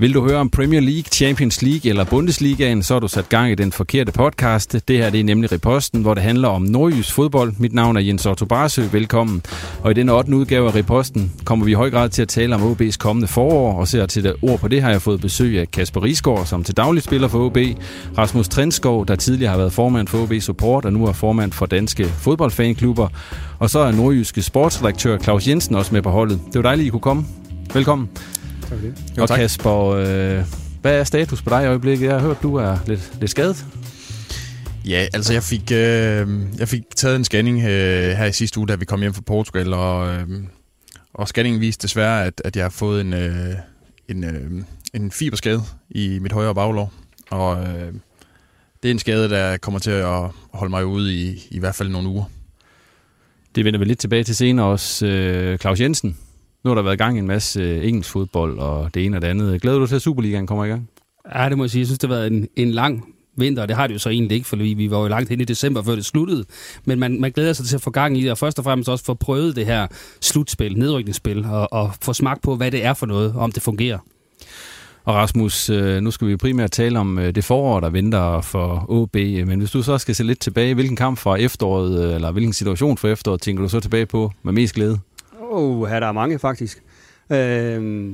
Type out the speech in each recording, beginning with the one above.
Vil du høre om Premier League, Champions League eller Bundesligaen, så har du sat gang i den forkerte podcast. Det her det er nemlig Reposten, hvor det handler om nordjysk fodbold. Mit navn er Jens Otto Barsø. Velkommen. Og i denne 8. udgave af Reposten kommer vi i høj grad til at tale om OB's kommende forår, og ser til det ord på det har jeg fået besøg af Kasper Risgaard, som til daglig spiller for OB, Rasmus Trinskov, der tidligere har været formand for OB Support og nu er formand for danske fodboldfanklubber, og så er nordjyske sportsredaktør Claus Jensen også med på holdet. Det var dejligt, I kunne komme. Velkommen. Tak for det. Jo, og tak. Kasper, øh, hvad er status på dig i øjeblikket? Jeg har hørt, du er lidt, lidt skadet. Ja, altså jeg fik, øh, jeg fik taget en scanning øh, her i sidste uge, da vi kom hjem fra Portugal, og, øh, og scanningen viste desværre, at, at jeg har fået en, øh, en, øh, en fiberskade i mit højre baglår. Og øh, det er en skade, der kommer til at holde mig ude i, i hvert fald nogle uger. Det vender vi lidt tilbage til senere også. Øh, Claus Jensen, nu har der været gang i en masse øh, engelsk fodbold og det ene og det andet. Glæder du til, at Superligaen kommer i gang? Ja, det må jeg sige. Jeg synes, det har været en, en lang vinter, og det har det jo så egentlig ikke, for vi, var jo langt hen i december, før det sluttede. Men man, man glæder sig til at få gang i det, og først og fremmest også få prøvet det her slutspil, nedrykningsspil, og, og få smagt på, hvad det er for noget, om det fungerer. Og Rasmus, øh, nu skal vi primært tale om øh, det forår, der venter for OB. Men hvis du så skal se lidt tilbage, hvilken kamp fra efteråret, eller hvilken situation for efteråret, tænker du så tilbage på med mest glæde? Oh, her der er mange faktisk. Øh,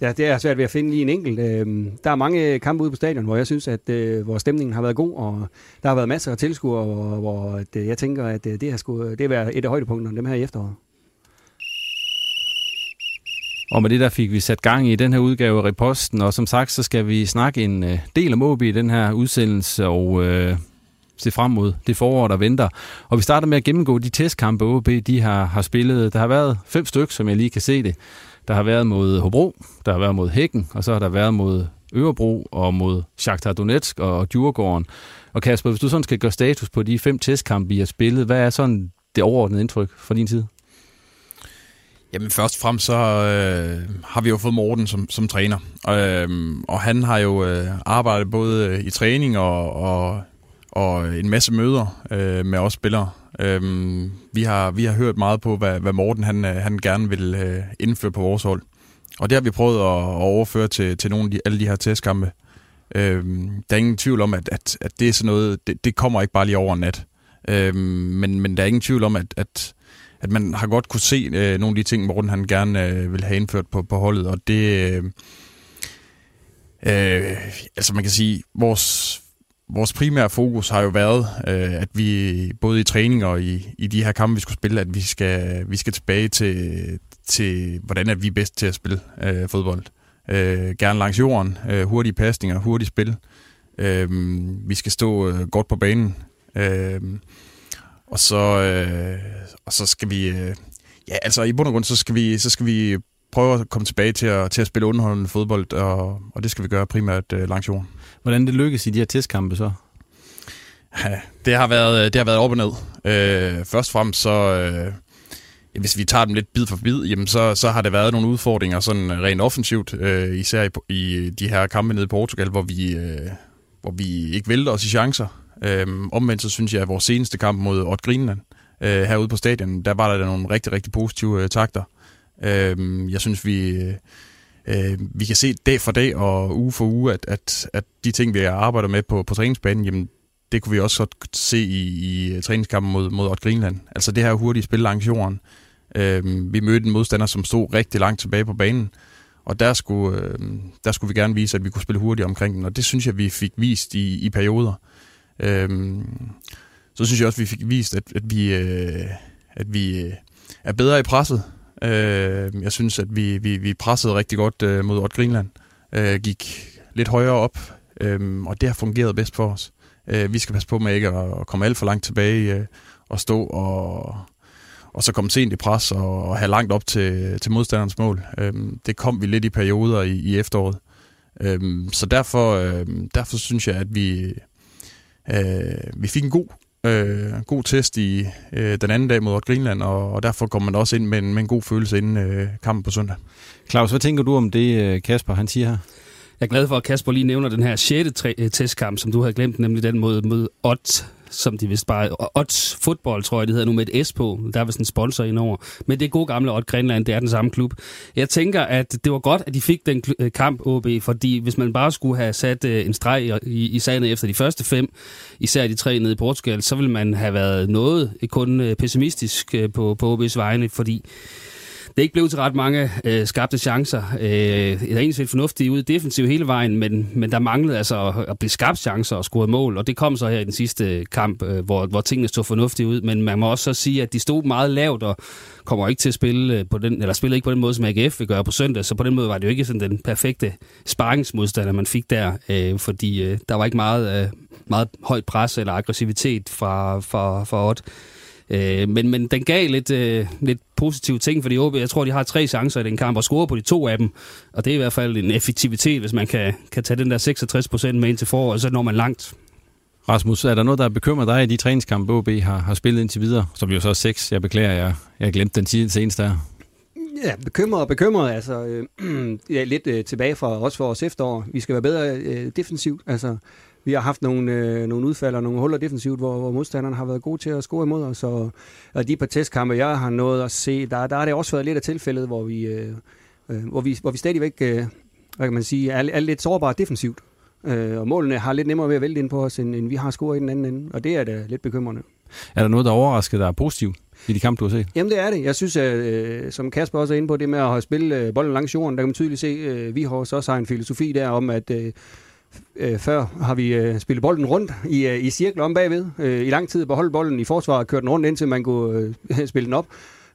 ja, det er svært ved at finde lige en enkelt. Øh, der er mange kampe ude på stadion, hvor jeg synes, at øh, hvor stemningen har været god, og der har været masser af tilskuere, hvor, hvor at, øh, jeg tænker, at øh, det, har skulle, øh, det er et af højdepunkterne, dem her i efteråret. Og med det der fik vi sat gang i den her udgave af Reposten, og som sagt, så skal vi snakke en øh, del om OB i den her udsendelse, og øh, se frem mod det forår, der venter. Og vi starter med at gennemgå de testkampe, OB de har, har spillet. Der har været fem stykker, som jeg lige kan se det. Der har været mod Hobro, der har været mod Hækken, og så har der været mod Ørebro og mod Shakhtar Donetsk og Djurgården. Og Kasper, hvis du sådan skal gøre status på de fem testkampe, vi har spillet, hvad er sådan det overordnede indtryk fra din side? Jamen først og fremmest så øh, har vi jo fået Morten som, som træner, øh, og han har jo øh, arbejdet både øh, i træning og, og, og en masse møder øh, med os spillere. Øh, vi, har, vi har hørt meget på, hvad, hvad Morten han, øh, han gerne vil øh, indføre på vores hold, og det har vi prøvet at, at overføre til, til nogle af de, alle de her testkampe. Øh, der er ingen tvivl om, at, at, at det er sådan noget, det, det kommer ikke bare lige over en nat. Øh, men, men der er ingen tvivl om, at, at at man har godt kunne se øh, nogle af de ting, Morten han gerne øh, vil have indført på, på holdet, og det... Øh, øh, altså man kan sige, vores, vores primære fokus har jo været, øh, at vi både i træning og i, i de her kampe, vi skulle spille, at vi skal, vi skal tilbage til, til, hvordan er vi bedst til at spille øh, fodbold. Øh, gerne langs jorden, øh, hurtige pasninger, hurtigt spil. Øh, vi skal stå øh, godt på banen. Øh, og så, øh, og så skal vi... Øh, ja, altså i bund og grund, så skal vi, så skal vi prøve at komme tilbage til at, til at spille underholdende fodbold, og, og det skal vi gøre primært øh, langs jorden. Hvordan det lykkes i de her testkampe så? Ja, det har været, øh, det har været op og ned. Øh, først og fremmest så, øh, hvis vi tager dem lidt bid for bid, jamen så, så har der været nogle udfordringer sådan øh, rent offensivt, øh, især i, i de her kampe nede i Portugal, hvor vi, øh, hvor vi ikke vælter os i chancer. Øh, omvendt så synes jeg, at vores seneste kamp mod Odd Greenland øh, herude på stadion, der var der nogle rigtig, rigtig positive øh, takter. Øh, jeg synes, vi... Øh, øh, vi kan se dag for dag og uge for uge, at, at, at de ting, vi arbejder med på, på træningsbanen, jamen, det kunne vi også godt se i, i øh, træningskampen mod, mod Odd Greenland. Altså det her hurtige spil langs jorden. Øh, vi mødte en modstander, som stod rigtig langt tilbage på banen, og der skulle, øh, der skulle vi gerne vise, at vi kunne spille hurtigt omkring den, og det synes jeg, vi fik vist i, i perioder. Øh, så synes jeg også, vi fik vist, at, at vi, øh, at vi øh, er bedre i presset. Øh, jeg synes, at vi, vi, vi pressede rigtig godt øh, mod Odd Greenland. Øh, gik lidt højere op, øh, og det har fungeret bedst for os. Øh, vi skal passe på med ikke at komme alt for langt tilbage øh, og stå og, og så komme sent i pres og, og have langt op til, til modstanderens mål. Øh, det kom vi lidt i perioder i, i efteråret. Øh, så derfor, øh, derfor synes jeg, at vi, øh, vi fik en god øh, god test i øh, den anden dag mod Greenland, og, og derfor kommer man også ind med en, med en god følelse inden øh, kampen på søndag. Claus, hvad tænker du om det, øh, Kasper han siger her? Jeg er glad for, at Kasper lige nævner den her 6. Øh, testkamp, som du havde glemt, nemlig den mod, mod Odd, som de vist bare... Odds Football, tror jeg, det hedder nu med et S på. Der er vist en sponsor indover. Men det er gode gamle Odd Grænland, det er den samme klub. Jeg tænker, at det var godt, at de fik den øh, kamp, OB, fordi hvis man bare skulle have sat øh, en streg i, i sagen efter de første fem, især de tre nede i Portugal, så ville man have været noget kun pessimistisk på, på OB's vegne, fordi det ikke blev til ret mange øh, skabte chancer. Øh, det er egentlig set fornuftigt ud defensivt hele vejen, men, men der manglede altså at, at blive skabt chancer og score mål, og det kom så her i den sidste kamp, øh, hvor, hvor tingene stod fornuftigt ud, men man må også så sige, at de stod meget lavt og kommer ikke til at spille øh, på den, eller spiller ikke på den måde, som AGF vil gøre på søndag, så på den måde var det jo ikke sådan den perfekte sparringsmodstander, man fik der, øh, fordi øh, der var ikke meget, øh, meget højt pres eller aggressivitet fra, fra, fra Odd. Øh, men, men den gav lidt, øh, lidt positive ting, fordi OB, jeg tror, de har tre chancer i den kamp og score på de to af dem. Og det er i hvert fald en effektivitet, hvis man kan, kan tage den der 66 procent med ind til foråret, så når man langt. Rasmus, er der noget, der bekymrer dig i de træningskampe, OB har, har spillet indtil videre? Som jo så er seks. Jeg beklager, jeg, jeg glemte den seneste der. Ja, bekymret og bekymret. Altså, øh, ja, lidt øh, tilbage fra også for os efterår. Vi skal være bedre øh, defensivt. Altså, vi har haft nogle, øh, nogle udfald og nogle huller defensivt, hvor, hvor modstanderne har været gode til at score imod os. Og, og de par testkampe, jeg har nået at se, der, der har det også været lidt af tilfældet, hvor vi, øh, øh, hvor vi, hvor vi stadigvæk øh, hvad kan man sige, er, er lidt sårbare defensivt. Øh, og målene har lidt nemmere ved at vælge ind på os, end, end vi har scoret i den anden ende. Og det er da lidt bekymrende. Er der noget, der overrasker dig positivt i de kampe, du har set? Jamen det er det. Jeg synes, at, øh, som Kasper også er inde på, det med at spille øh, bolden langs jorden, der kan man tydeligt se, øh, vi har også en filosofi der om, at øh, øh, før har vi øh, spillet bolden rundt i, øh, i cirkler om bagved. Øh, I lang tid beholdt bolden i forsvaret og kørt den rundt, indtil man kunne øh, spille den op.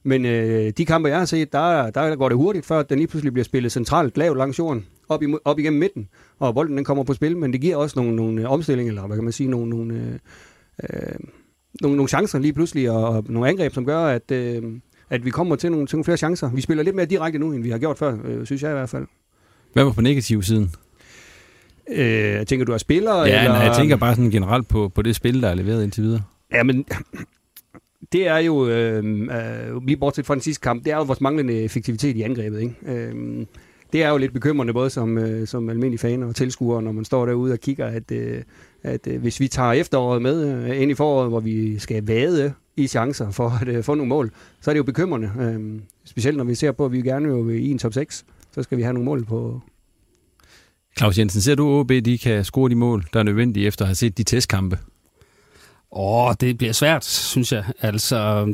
Men øh, de kampe, jeg har set, der, der går det hurtigt, før den lige pludselig bliver spillet centralt lavt langs jorden, op, i, op igennem midten, og bolden den kommer på spil, men det giver også nogle, nogle øh, omstillinger, eller hvad kan man sige, nogle, nogle, øh, øh, nogle, nogle chancer lige pludselig, og, og nogle angreb, som gør, at, øh, at vi kommer til nogle, til nogle flere chancer. Vi spiller lidt mere direkte nu, end vi har gjort før, øh, synes jeg i hvert fald. Hvad var på negativ siden? Øh, tænker du er spiller? Ja, eller? Nej, jeg tænker bare sådan generelt på, på det spil, der er leveret indtil videre. Ja, men det er jo, øh, øh, lige bortset fra den sidste kamp, det er jo vores manglende effektivitet i angrebet. Ikke? Øh, det er jo lidt bekymrende, både som, øh, som almindelig fan og tilskuer, når man står derude og kigger, at, øh, at øh, hvis vi tager efteråret med øh, ind i foråret, hvor vi skal vade i chancer for at øh, få nogle mål, så er det jo bekymrende. Øh, specielt når vi ser på, at vi gerne vil i en top 6, så skal vi have nogle mål på, Claus Jensen, ser du, at OB de kan score de mål, der er nødvendige efter at have set de testkampe? Åh, oh, det bliver svært, synes jeg. Altså,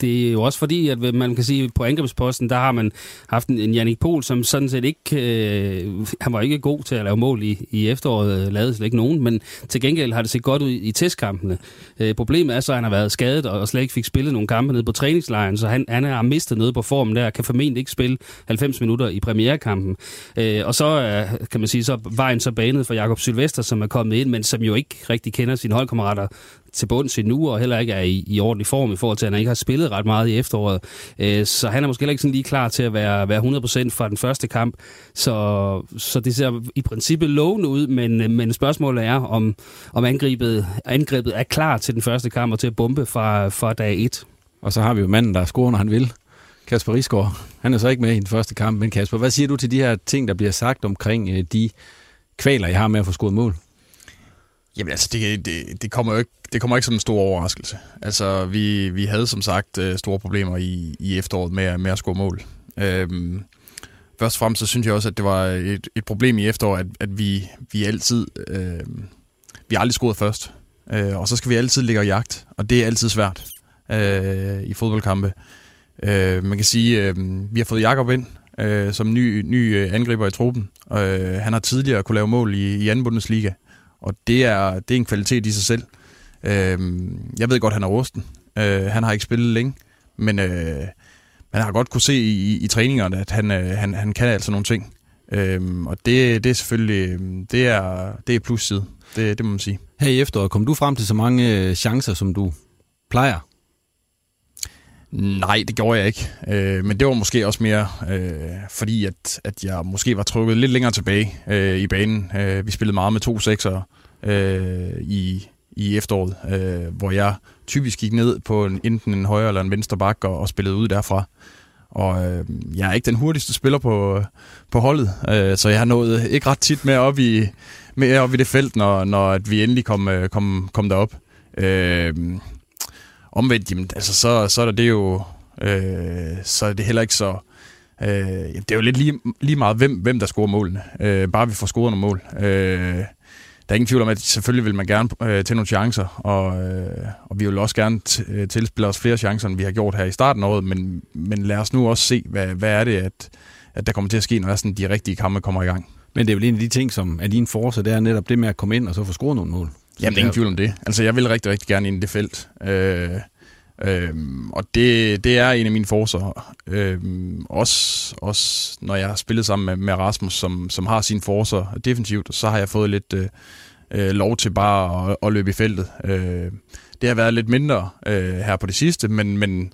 det er jo også fordi, at man kan sige, at på angrebsposten, der har man haft en, en Jannik Pol, som sådan set ikke, øh, han var ikke god til at lave mål i, i efteråret, øh, lavede slet ikke nogen, men til gengæld har det set godt ud i, i testkampene. Øh, problemet er så, at han har været skadet og, og slet ikke fik spillet nogle kampe nede på træningslejren, så han, han har mistet noget på formen der, kan formentlig ikke spille 90 minutter i premierekampen. Øh, og så øh, kan man sige, så vejen så banet for Jakob Sylvester, som er kommet ind, men som jo ikke rigtig kender sine holdkammerater til bunds endnu, og heller ikke er i, i ordentlig form i forhold til, at han ikke har spillet ret meget i efteråret. Øh, så han er måske heller ikke sådan lige klar til at være, være 100% fra den første kamp. Så, så det ser i princippet lovende ud, men, men spørgsmålet er, om, om angrebet, angrebet er klar til den første kamp og til at bombe fra, fra dag 1. Og så har vi jo manden, der scorer, når han vil. Kasper Risgaard. Han er så ikke med i den første kamp, men Kasper, hvad siger du til de her ting, der bliver sagt omkring øh, de kvaler, jeg har med at få scoret mål? Jamen altså, det, det, det, kommer jo ikke, det kommer ikke som en stor overraskelse. Altså, vi, vi havde som sagt øh, store problemer i, i efteråret med, med at score mål. Øhm, først og fremmest så synes jeg også, at det var et, et problem i efteråret, at, at vi, vi altid... Øh, vi har aldrig scoret først. Øh, og så skal vi altid ligge og jagt, og det er altid svært øh, i fodboldkampe. Øh, man kan sige, øh, vi har fået Jakob ind øh, som ny, ny øh, angriber i truppen. Øh, han har tidligere kunne lave mål i, i anden Bundesliga, og det er, det er en kvalitet i sig selv. Øh, jeg ved godt, han er rusten. Øh, han har ikke spillet længe, men øh, man har godt kunne se i, i træningerne, at han, øh, han, han kan altså nogle ting. Øh, og det, det er selvfølgelig øh, det er, det er plusside. Det, det må man sige. Her i efteråret, kom du frem til så mange øh, chancer, som du plejer? Nej, det gjorde jeg ikke. Øh, men det var måske også mere, øh, fordi at, at jeg måske var trukket lidt længere tilbage øh, i banen. Øh, vi spillede meget med to sekser øh, i, i efteråret, øh, hvor jeg typisk gik ned på en, enten en højre eller en venstre bak og, og spillede ud derfra. Og øh, jeg er ikke den hurtigste spiller på, på holdet, øh, så jeg har nået ikke ret tit med op i, med op i det felt, når, når at vi endelig kom, øh, kom, kom derop. Øh, omvendt, jamen, altså, så, så er det jo, øh, så er det heller ikke så, øh, det er jo lidt lige, lige meget, hvem, hvem der scorer målene. Øh, bare vi får scoret nogle mål. Øh, der er ingen tvivl om, at selvfølgelig vil man gerne øh, til nogle chancer, og, øh, og vi vil også gerne t- øh, tilspille os flere chancer, end vi har gjort her i starten af året, men, men lad os nu også se, hvad, hvad er det, at, at der kommer til at ske, når sådan de rigtige kampe kommer i gang. Men det er vel en af de ting, som er din force, det er netop det med at komme ind og så få scoret nogle mål. Jamen, ingen tvivl om det. Altså, jeg vil rigtig, rigtig gerne ind i det felt. Øh, øh, og det, det er en af mine forser. Øh, også, også når jeg har spillet sammen med, med Rasmus, som, som har sine forser defensivt, så har jeg fået lidt øh, øh, lov til bare at, at løbe i feltet. Øh, det har været lidt mindre øh, her på det sidste, men, men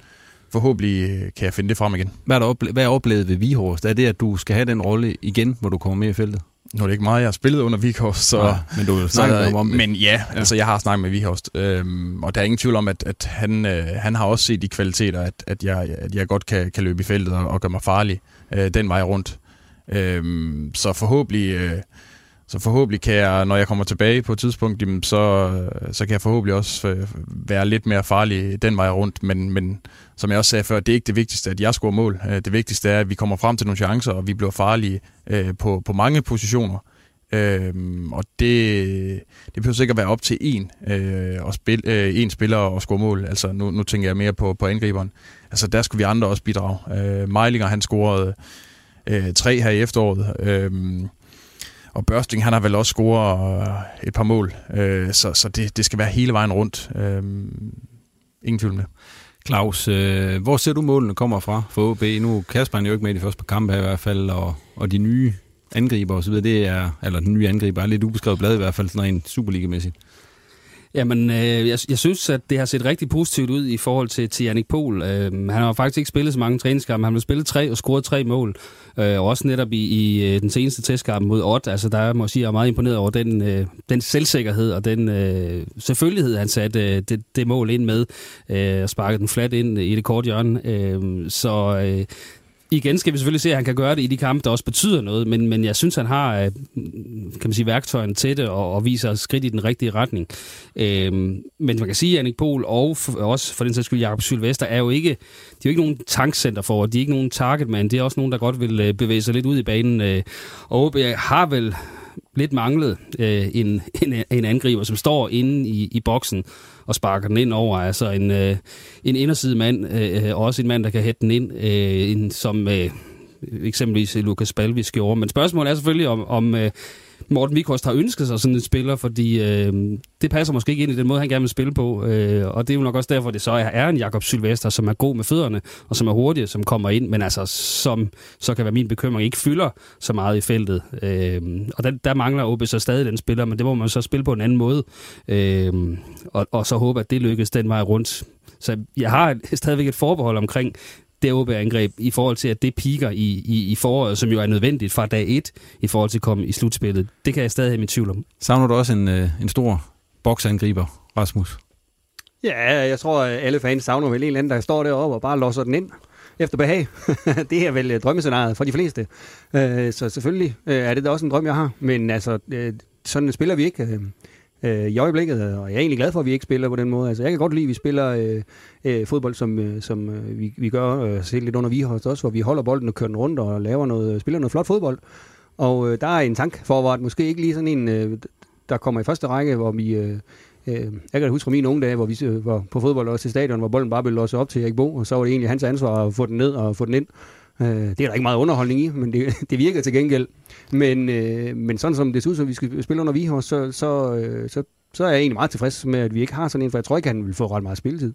forhåbentlig kan jeg finde det frem igen. Hvad er, der ople- hvad er oplevet ved Vihorst? Er det, at du skal have den rolle igen, hvor du kommer med i feltet? Nu er det ikke meget, jeg har spillet under Vikhorst, så... Ja, men du snakker om det. Men ja, altså jeg har snakket med Vikhorst, øhm, og der er ingen tvivl om, at, at han, øh, han har også set de kvaliteter, at, at, jeg, at jeg godt kan, kan løbe i feltet og, og gøre mig farlig øh, den vej rundt. Øhm, så forhåbentlig... Øh, så forhåbentlig kan jeg, når jeg kommer tilbage på et tidspunkt, så, øh, så kan jeg forhåbentlig også øh, være lidt mere farlig den vej rundt. Men, men som jeg også sagde før, det er ikke det vigtigste, at jeg scorer mål. Øh, det vigtigste er, at vi kommer frem til nogle chancer, og vi bliver farlige på, på mange positioner. Øhm, og det, det behøver sikkert være op til en, øh, og spil, øh, en spiller og score mål. Altså nu, nu tænker jeg mere på, på angriberen. Altså der skulle vi andre også bidrage. Øh, Meilinger han scorede øh, tre her i efteråret. Øh, og Børsting, han har vel også scoret øh, et par mål, øh, så, så det, det skal være hele vejen rundt. Øh, ingen tvivl med. Claus, øh, hvor ser du målene kommer fra for OB? Nu Kasper er jo ikke med i de første par kampe i hvert fald, og, og de nye angriber osv., det er, eller den nye angriber er lidt ubeskrevet blad i hvert fald, sådan rent Superliga-mæssigt. Jamen, øh, jeg, jeg synes, at det har set rigtig positivt ud i forhold til, til Jannik Pohl. Øh, han har faktisk ikke spillet så mange træningskampe. Han har spillet tre og scoret tre mål. Øh, også netop i, i øh, den seneste testkamp mod Ott. Altså, der må jeg sige, at jeg er meget imponeret over den, øh, den selvsikkerhed og den øh, selvfølgelighed, han satte øh, det, det mål ind med. Øh, og sparkede den flat ind i det korte hjørne. Øh, så øh, igen skal vi selvfølgelig se, at han kan gøre det i de kampe, der også betyder noget, men, men jeg synes, han har øh, kan man sige, værktøjen til det og, og viser skridt i den rigtige retning. Øhm, men man kan sige, at Jannik Pohl og for, også for den sags skyld Jakob Sylvester er jo ikke, de er jo ikke nogen tankcenter for, de er ikke nogen targetman, det er også nogen, der godt vil øh, bevæge sig lidt ud i banen. Øh, og OB har vel lidt manglet øh, en, en, en angriber, som står inde i, i boksen og sparker den ind over. Altså en, øh, en inderside mand, øh, og også en mand, der kan hætte den ind, øh, en, som øh, eksempelvis Lukas Balvis gjorde. Men spørgsmålet er selvfølgelig, om, om øh, Morten Vikhorst har ønsket sig sådan en spiller, fordi øh, det passer måske ikke ind i den måde, han gerne vil spille på. Øh, og det er jo nok også derfor, det så er en Jakob Sylvester, som er god med fødderne, og som er hurtig, som kommer ind, men altså, som så kan være min bekymring, ikke fylder så meget i feltet. Øh, og der, der mangler OB så stadig den spiller, men det må man så spille på en anden måde. Øh, og, og så håbe, at det lykkes den vej rundt. Så jeg har stadigvæk et forbehold omkring det OB-angreb i forhold til, at det piker i, i, i foråret, som jo er nødvendigt fra dag 1 i forhold til at komme i slutspillet. Det kan jeg stadig have min tvivl om. Savner du også en, øh, en stor boksangriber, Rasmus? Ja, jeg tror, at alle fans savner vel en eller anden, der står deroppe og bare låser den ind efter behag. det er vel drømmescenariet for de fleste. Øh, så selvfølgelig er det da også en drøm, jeg har. Men altså, sådan spiller vi ikke øh, i øjeblikket, og jeg er egentlig glad for, at vi ikke spiller på den måde. Altså, jeg kan godt lide, at vi spiller øh, øh, fodbold, som, øh, som øh, vi, vi gør øh, selv lidt under Vihost også, hvor vi holder bolden og kører den rundt og laver noget, øh, spiller noget flot fodbold. Og øh, der er en tank for, at måske ikke lige sådan en, øh, der kommer i første række, hvor vi... Øh, øh, jeg kan huske fra mine unge dage, hvor vi øh, var på fodbold også til stadion, hvor bolden bare blev låst op til Erik Bo, og så var det egentlig hans ansvar at få den ned og få den ind. Øh, det er der ikke meget underholdning i, men det, det virker til gengæld. Men, øh, men sådan som det ser ud, som vi skal spille under Vihors, så, så, øh, så, så er jeg egentlig meget tilfreds med, at vi ikke har sådan en, for jeg tror ikke, han vil få ret meget spilletid.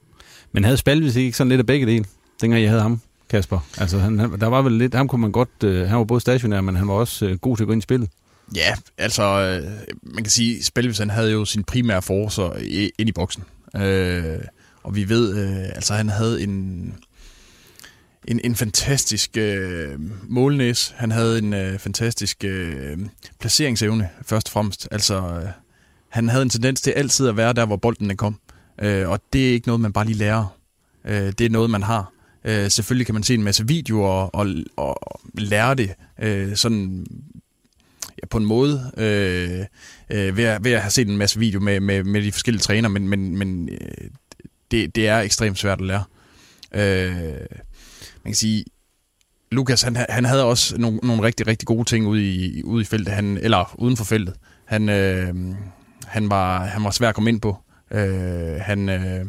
Men havde Spalvis ikke sådan lidt af begge dele, dengang jeg havde ham, Kasper? Altså, han, der var vel lidt, ham kunne man godt, øh, han var både stationær, men han var også øh, god til at gå ind i spillet. Ja, altså, øh, man kan sige, Spalvis han havde jo sin primære forser ind i boksen. Øh, og vi ved, øh, altså han havde en, en, en fantastisk øh, målnæs. Han havde en øh, fantastisk øh, placeringsevne, først og fremmest. Altså, øh, han havde en tendens til altid at være der, hvor bolden kom. Øh, og det er ikke noget, man bare lige lærer. Øh, det er noget, man har. Øh, selvfølgelig kan man se en masse videoer og, og, og lære det øh, sådan ja, på en måde øh, øh, ved, at, ved at have set en masse video med, med, med de forskellige træner, men, men, men øh, det, det er ekstremt svært at lære. Øh, man kan sige, Lukas, han, han havde også nogle, nogle rigtig, rigtig gode ting ude i, ude i feltet, han, eller uden for feltet. Han, øh, han, var, han var svær at komme ind på. Øh, han, øh,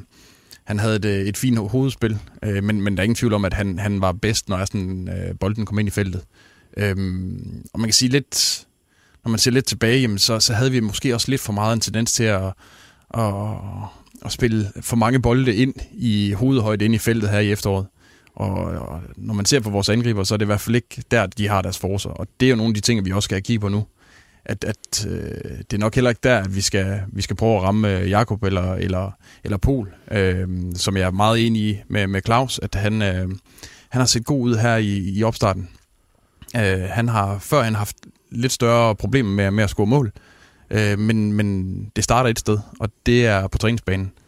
han havde et, øh, et fint hovedspil, øh, men, men der er ingen tvivl om, at han, han var bedst, når sådan, øh, bolden kom ind i feltet. Øh, og man kan sige lidt, når man ser lidt tilbage, jamen, så, så havde vi måske også lidt for meget en tendens til at, at, at spille for mange bolde ind i hovedhøjde ind i feltet her i efteråret. Og, og når man ser på vores angriber, så er det i hvert fald ikke der, de har deres forser. Og det er jo nogle af de ting, vi også skal kigge på nu. At, at øh, det er nok heller ikke der, at vi skal, vi skal prøve at ramme øh, Jakob eller, eller, eller Pol, øh, som jeg er meget enig i med, med Claus, at han, øh, han har set god ud her i, i opstarten. Øh, han har før han haft lidt større problemer med, med at score mål, øh, men, men det starter et sted, og det er på træningsbanen. Øh,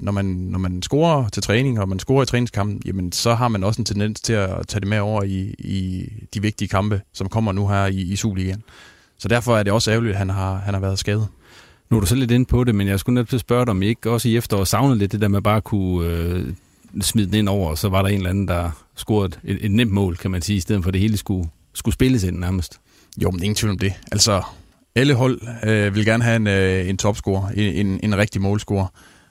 når, man, når man scorer til træning, og man scorer i træningskampen, jamen, så har man også en tendens til at tage det med over i, i de vigtige kampe, som kommer nu her i, i Superligaen. Så derfor er det også ærgerligt, at han har, han har været skadet. Nu er du så lidt inde på det, men jeg skulle netop spørge dig, om I ikke også i efteråret savnede lidt det der med bare at kunne øh, smide den ind over, og så var der en eller anden, der scorede et, et nemt mål, kan man sige, i stedet for det hele skulle, skulle spilles ind nærmest. Jo, men ingen tvivl om det. Altså, alle hold øh, vil gerne have en, øh, en topscorer, en, en, en rigtig målscorer.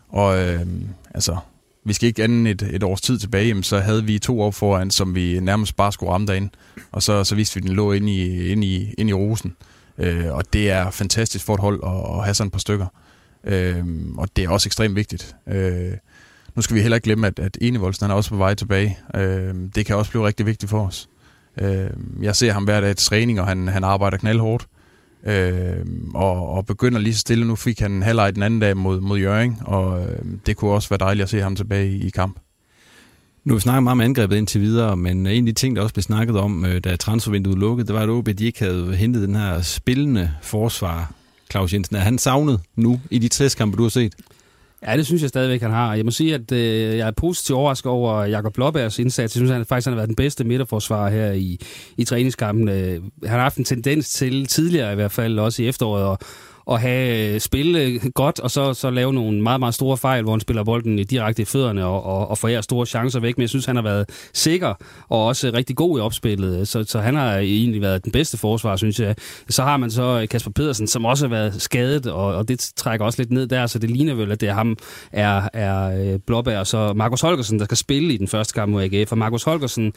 Og øh, altså, vi skal ikke anden et, et års tid tilbage, jamen, så havde vi to år foran, som vi nærmest bare skulle ramme derinde. Og så, så vidste vi, at den lå inde i, inde i, inde i rosen. Øh, og det er fantastisk for et hold at, at have sådan et par stykker. Øh, og det er også ekstremt vigtigt. Øh, nu skal vi heller ikke glemme, at, at Enevoldsen er også på vej tilbage. Øh, det kan også blive rigtig vigtigt for os. Øh, jeg ser ham hver dag til træning, og han, han arbejder knaldhårdt. Øh, og, og begynder lige så stille. Nu fik han en halvleg den anden dag mod, mod Jøring, og øh, det kunne også være dejligt at se ham tilbage i, i kamp. Nu har vi snakket meget om angrebet indtil videre, men en af de ting, der også blev snakket om, øh, da transfervinduet lukkede, det var, at OB de ikke havde hentet den her spillende forsvar, Claus Jensen. Er han savnet nu i de testkampe, du har set? Ja, det synes jeg stadigvæk, han har. Jeg må sige, at øh, jeg er positivt overrasket over Jakob Blåbergs indsats. Jeg synes, at han faktisk han har været den bedste midterforsvar her i, i træningskampen. Øh, han har haft en tendens til, tidligere i hvert fald, også i efteråret, og at have spillet spille øh, godt, og så, så lave nogle meget, meget store fejl, hvor han spiller bolden direkte i fødderne og, og, og forærer store chancer væk. Men jeg synes, han har været sikker og også rigtig god i opspillet. Så, så han har egentlig været den bedste forsvar, synes jeg. Så har man så øh, Kasper Pedersen, som også har været skadet, og, og det trækker også lidt ned der, så det ligner vel, at det er ham, er, er Blåbær, og så Markus Holgersen, der skal spille i den første kamp mod AGF. For Markus Holgersen,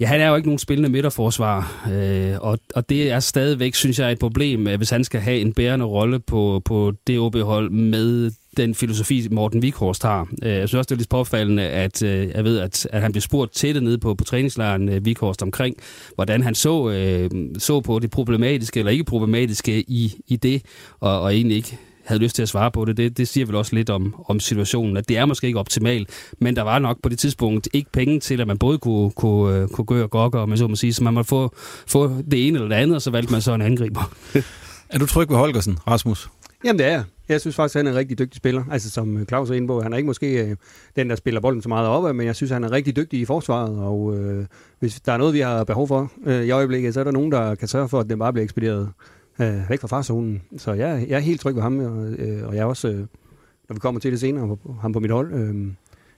Ja, han er jo ikke nogen spillende midterforsvar, øh, og, og det er stadigvæk, synes jeg, et problem, hvis han skal have en bærende rolle på, på det OB-hold med den filosofi, Morten Vikhorst har. Øh, jeg synes også, det er lidt påfaldende, at øh, jeg ved, at, at han blev spurgt til det nede på, på træningslejren øh, Vikhorst omkring, hvordan han så, øh, så på det problematiske eller ikke problematiske i, i det, og, og egentlig ikke havde lyst til at svare på det. Det, det siger vel også lidt om, om situationen, at det er måske ikke optimalt, men der var nok på det tidspunkt ikke penge til, at man både kunne, kunne, kunne gøre gokker, og man så må sige, så man måtte få, få det ene eller det andet, og så valgte man så en angriber. er du tryg ved Holgersen, Rasmus? Jamen det er jeg. Jeg synes faktisk, at han er en rigtig dygtig spiller. Altså som Claus er inde på, han er ikke måske øh, den, der spiller bolden så meget op, men jeg synes, han er rigtig dygtig i forsvaret. Og øh, hvis der er noget, vi har behov for øh, i øjeblikket, så er der nogen, der kan sørge for, at den bare bliver ekspederet øh, væk fra farzonen. Så jeg, jeg er helt tryg ved ham, og, øh, og jeg er også, øh, når vi kommer til det senere, ham på mit hold. Øh,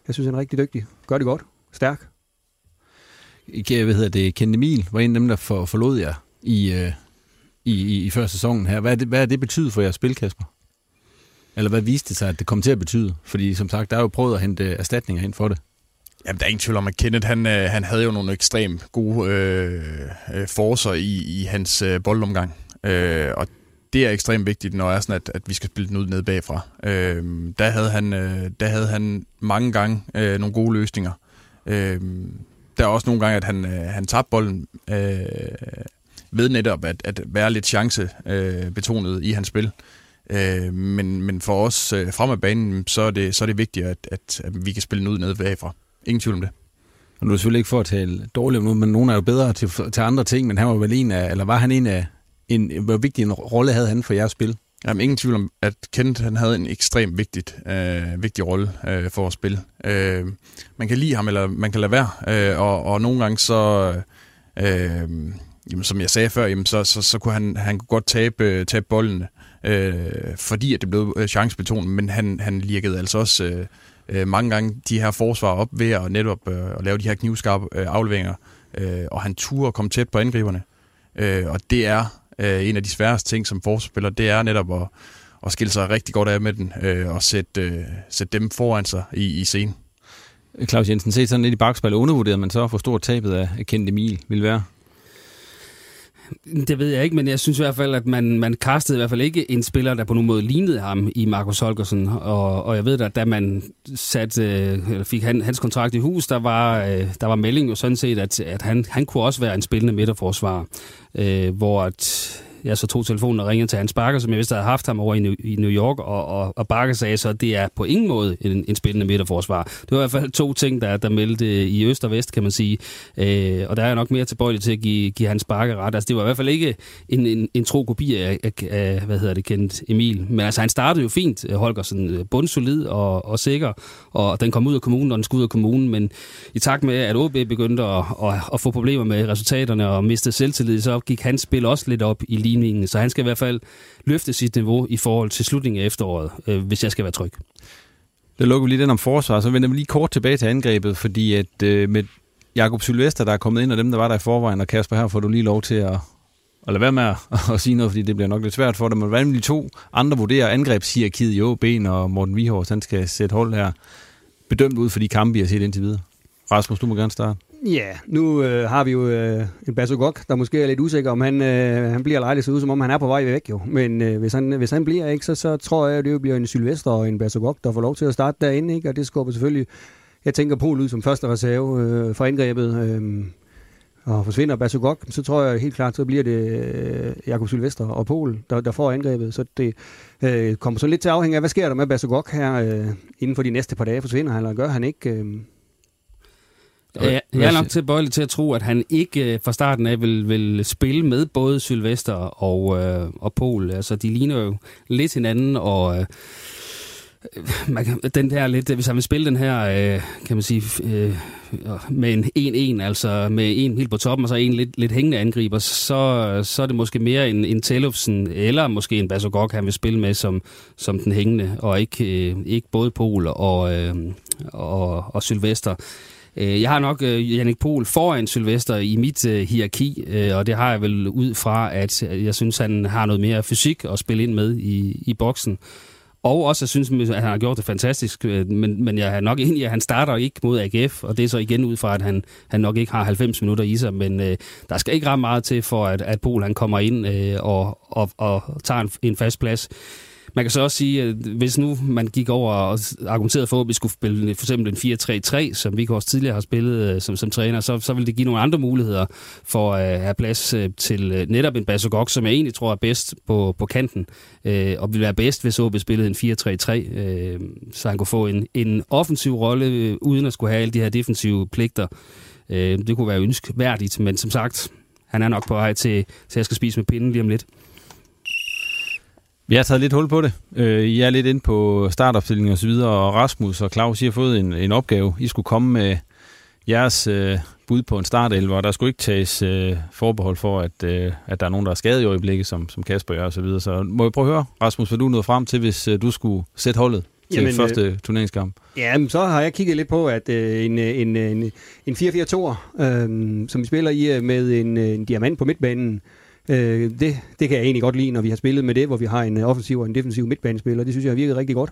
jeg synes, han er rigtig dygtig. Gør det godt. Stærk. Hvad hedder det, Kent Emil var en af dem, der for, forlod jer i, øh, i, i, i første sæsonen her. Hvad er, det, hvad er det betydet for jeres spil, Kasper? Eller hvad viste det sig, at det kom til at betyde? Fordi som sagt, der er jo prøvet at hente erstatninger ind for det. Jamen, der er ingen tvivl om, at Kenneth, han, øh, han havde jo nogle ekstremt gode øh, øh, forser i, i hans øh, boldomgang. Øh, og det er ekstremt vigtigt, når er sådan, at, at vi skal spille den ud ned bagfra. Øh, der, havde han, øh, der havde han mange gange øh, nogle gode løsninger. Øh, der er også nogle gange, at han, øh, han tabte bolden øh, ved netop at, at være lidt chancebetonet øh, i hans spil. Øh, men, men for os øh, frem af banen, så er det, så er det vigtigt, at, at, at vi kan spille den ud ned bagfra. Ingen tvivl om det. Og nu er selvfølgelig ikke for at tale dårligt om noget, men nogen er jo bedre til, til andre ting, men han var vel en af, eller var han en af, en, hvor vigtig en rolle havde han for jeres spil? Jamen, ingen tvivl om, at Kent han havde en ekstremt vigtigt, øh, vigtig rolle øh, for at spille. Øh, man kan lide ham, eller man kan lade være, øh, og, og nogle gange så, øh, jamen, som jeg sagde før, jamen, så, så, så kunne han, han kunne godt tabe, tabe boldene, øh, fordi at det blev øh, chancebetonet, men han, han lirkede altså også øh, øh, mange gange de her forsvar op ved at netop øh, at lave de her knivskarpe øh, afleveringer, øh, og han turde komme tæt på angriberne. Øh, og det er øh, en af de sværeste ting som forsvarsspiller, det er netop at, at skille sig rigtig godt af med den, øh, og sætte, øh, sætte dem foran sig i, i scenen. Claus Jensen, se sådan lidt i bagspejlet, undervurderede man så, hvor stort tabet af kendt Emil vil være? Det ved jeg ikke, men jeg synes i hvert fald, at man, man kastede i hvert fald ikke en spiller, der på nogen måde lignede ham i Markus Holgersen. Og, og jeg ved at da man sat, øh, fik han, hans kontrakt i hus, der var, øh, der var melding jo sådan set, at, at han, han kunne også være en spillende midterforsvar. Øh, hvor at, jeg så tog telefonen og ringede til Hans Bakker, som jeg vidste havde haft ham over i New, i New York, og, og, og Bakker sagde så, at det er på ingen måde en, en spændende midterforsvar. Det var i hvert fald to ting, der, der meldte i øst og vest, kan man sige. Øh, og der er nok mere tilbøjelig til at give, give Hans Bakker ret. Altså, det var i hvert fald ikke en, en, en tro kopi af, af, af, hvad hedder det, kendt Emil. Men altså, han startede jo fint, øh, Holgersen, øh, bundsolid og, og sikker, og den kom ud af kommunen, og den skulle ud af kommunen, men i takt med, at OB begyndte at, at, at få problemer med resultaterne og miste selvtillid, så gik hans spil også lidt op i ligningen, så han skal i hvert fald løfte sit niveau i forhold til slutningen af efteråret, øh, hvis jeg skal være tryg. Der lukker vi lige den om forsvar, så vender vi lige kort tilbage til angrebet, fordi at øh, med Jakob Sylvester, der er kommet ind, og dem, der var der i forvejen, og Kasper, her får du lige lov til at, at lade være med at, at sige noget, fordi det bliver nok lidt svært for dem. men hvordan de to andre vurderer angrebshierarkiet i OB, og Morten Vihors, han skal sætte hold her, bedømt ud for de kampe, vi har set indtil videre? Rasmus, du må gerne starte. Ja, nu øh, har vi jo øh, en Basogok, der måske er lidt usikker, om han, øh, han bliver lejlig, så ud, som om han er på vej væk jo. Men øh, hvis, han, hvis han bliver ikke, så, så tror jeg, at det bliver en Sylvester og en Basogok, der får lov til at starte derinde, ikke? og det skubber selvfølgelig, jeg tænker på ud som første reserve øh, for angrebet. Øh, og forsvinder Basogok, så tror jeg helt klart, så bliver det øh, Jakob Sylvester og Pol, der, der får angrebet. Så det øh, kommer så lidt til at afhænge af, hvad sker der med Basogok her øh, inden for de næste par dage? Forsvinder han, eller gør han ikke? Øh, jeg, jeg er nok tilbøjelig til at tro, at han ikke øh, fra starten af vil, vil spille med både Sylvester og, øh, og Pol. Altså, de ligner jo lidt hinanden, og øh, man kan, den der lidt, hvis han vil spille den her, øh, kan man sige, øh, med en 1-1, altså med en helt på toppen, og så en lidt, lidt hængende angriber, så, så er det måske mere en, en Tellufsen, eller måske en Basogok, han vil spille med som, som den hængende, og ikke, øh, ikke både Pol og, øh, og, og Sylvester. Øh, jeg har nok øh, Jannik Pol foran Sylvester i mit øh, hierarki, og det har jeg vel ud fra, at jeg synes, han har noget mere fysik at spille ind med i, i boksen. Og også, jeg synes, at han har gjort det fantastisk, men, men jeg er nok enig, at han starter ikke mod AGF, og det er så igen ud fra, at han, han nok ikke har 90 minutter i sig, men øh, der skal ikke ret meget til for, at, at Pol han kommer ind øh, og, og, og tager en, en fast plads. Man kan så også sige, at hvis nu man gik over og argumenterede for, at vi skulle spille for eksempel en 4-3-3, som vi også tidligere har spillet øh, som, som træner, så, så ville det give nogle andre muligheder for øh, at have plads øh, til netop en Basogok, som jeg egentlig tror er bedst på, på kanten, og vil være bedst, hvis OB spillede en 4-3-3, så han kunne få en, en offensiv rolle, uden at skulle have alle de her defensive pligter. Det kunne være ønskværdigt, men som sagt, han er nok på vej til, til at skal spise med pinden lige om lidt. Vi har taget lidt hul på det. Øh, I er lidt ind på startopstillingen og så videre, og Rasmus og Claus, I har fået en, en opgave. I skulle komme med jeres øh, bud på en startelver, og der skulle ikke tages øh, forbehold for, at, øh, at der er nogen, der er skadet i øjeblikket, som, som Kasper gør og så videre. Så må jeg prøve at høre, Rasmus, hvad du nåede frem til, hvis øh, du skulle sætte holdet til Jamen, første øh, turneringskamp? Ja, så har jeg kigget lidt på, at øh, en, en, en, en 4-4-2'er, øh, som vi spiller i øh, med en, en diamant på midtbanen, Øh, Øh, det, det kan jeg egentlig godt lide, når vi har spillet med det, hvor vi har en øh, offensiv og en defensiv midtbanespiller. Det synes jeg har virket rigtig godt.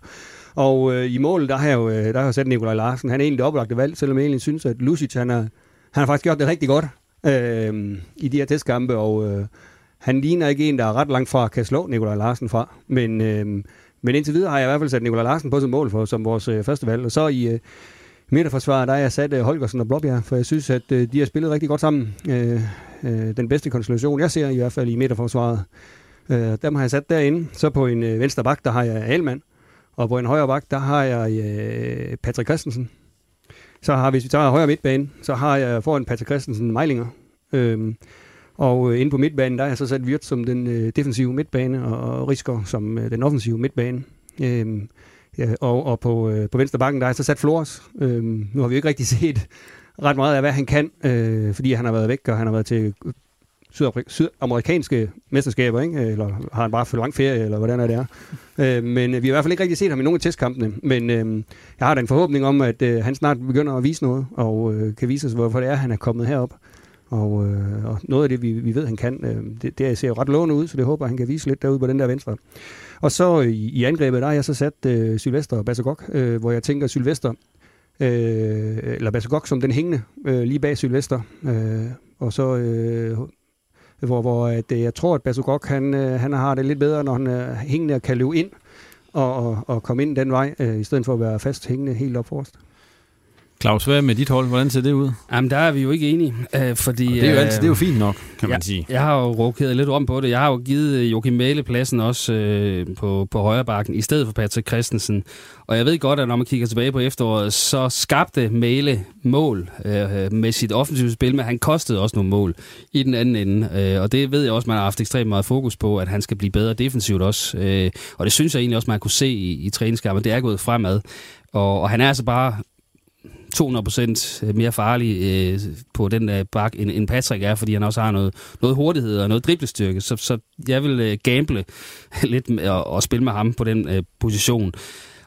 Og øh, i målet, der har jeg jo øh, der har jeg sat Nikolaj Larsen. Han er egentlig det oplagte valg, selvom jeg egentlig synes, at Lucic, han har, han har faktisk gjort det rigtig godt øh, i de her testkampe, og øh, han ligner ikke en, der er ret langt fra at kan slå Nikolaj Larsen fra. Men, øh, men indtil videre har jeg i hvert fald sat Nikolaj Larsen på som mål for som vores øh, første valg. Og så i, øh, midterforsvar, der er jeg sat øh, Holgersen og Blåbjerg, for jeg synes, at øh, de har spillet rigtig godt sammen. Øh, den bedste konstellation, jeg ser i hvert fald i midterforsvaret. Dem har jeg sat derinde. Så på en venstre bak, der har jeg Almand, Og på en højre bak, der har jeg Patrick Christensen. Så har, hvis vi tager højre midtbane, så har jeg foran Patrick Christensen Meilinger. Uh, og uh, inde på midtbanen, der har jeg så sat Wirt som den defensive midtbane, og Risker som den offensive midtbane. Uh, Ja, og, og på, øh, på venstre bakken, der er så sat Flores. Øh, nu har vi ikke rigtig set ret meget af, hvad han kan, øh, fordi han har været væk, og han har været til sydamerikanske mesterskaber, ikke? eller har han bare for lang ferie, eller hvordan er det er. øh, men øh, vi har i hvert fald ikke rigtig set ham i nogen af testkampene, men øh, jeg har da en forhåbning om, at øh, han snart begynder at vise noget, og øh, kan vise os, hvorfor det er, han er kommet herop. Og, øh, og noget af det, vi, vi ved, han kan, øh, det, det ser jo ret lovende ud, så det håber han kan vise lidt derude på den der venstre. Og så øh, i, i angrebet, der har jeg så sat øh, Sylvester og Basagok, øh, hvor jeg tænker Sylvester, øh, eller Basagok som den hængende, øh, lige bag Sylvester. Øh, og så, øh, hvor, hvor at, øh, jeg tror, at Bassagok, han, øh, han har det lidt bedre, når han er hængende og kan løbe ind og, og, og komme ind den vej, øh, i stedet for at være fast hængende helt op forrest. Claus, hvad med dit hold? Hvordan ser det ud? Jamen, der er vi jo ikke enige, øh, fordi... Og det er jo, altid, det er jo fint nok, kan ja, man sige. Jeg har jo rokeret lidt om på det. Jeg har jo givet Joachim Mæle pladsen også øh, på, på højre bakken, i stedet for Patrick Christensen. Og jeg ved godt, at når man kigger tilbage på efteråret, så skabte Mæle mål øh, med sit offensive spil, men han kostede også nogle mål i den anden ende. Øh, og det ved jeg også, man har haft ekstremt meget fokus på, at han skal blive bedre defensivt også. Øh, og det synes jeg egentlig også, man kunne se i, i træningskampen. Det er gået fremad. Og, og han er altså bare 200% mere farlig øh, på den øh, bak, end, end Patrick er, fordi han også har noget, noget hurtighed og noget driblestyrke. Så, så jeg vil øh, gamble lidt med, og, og spille med ham på den øh, position.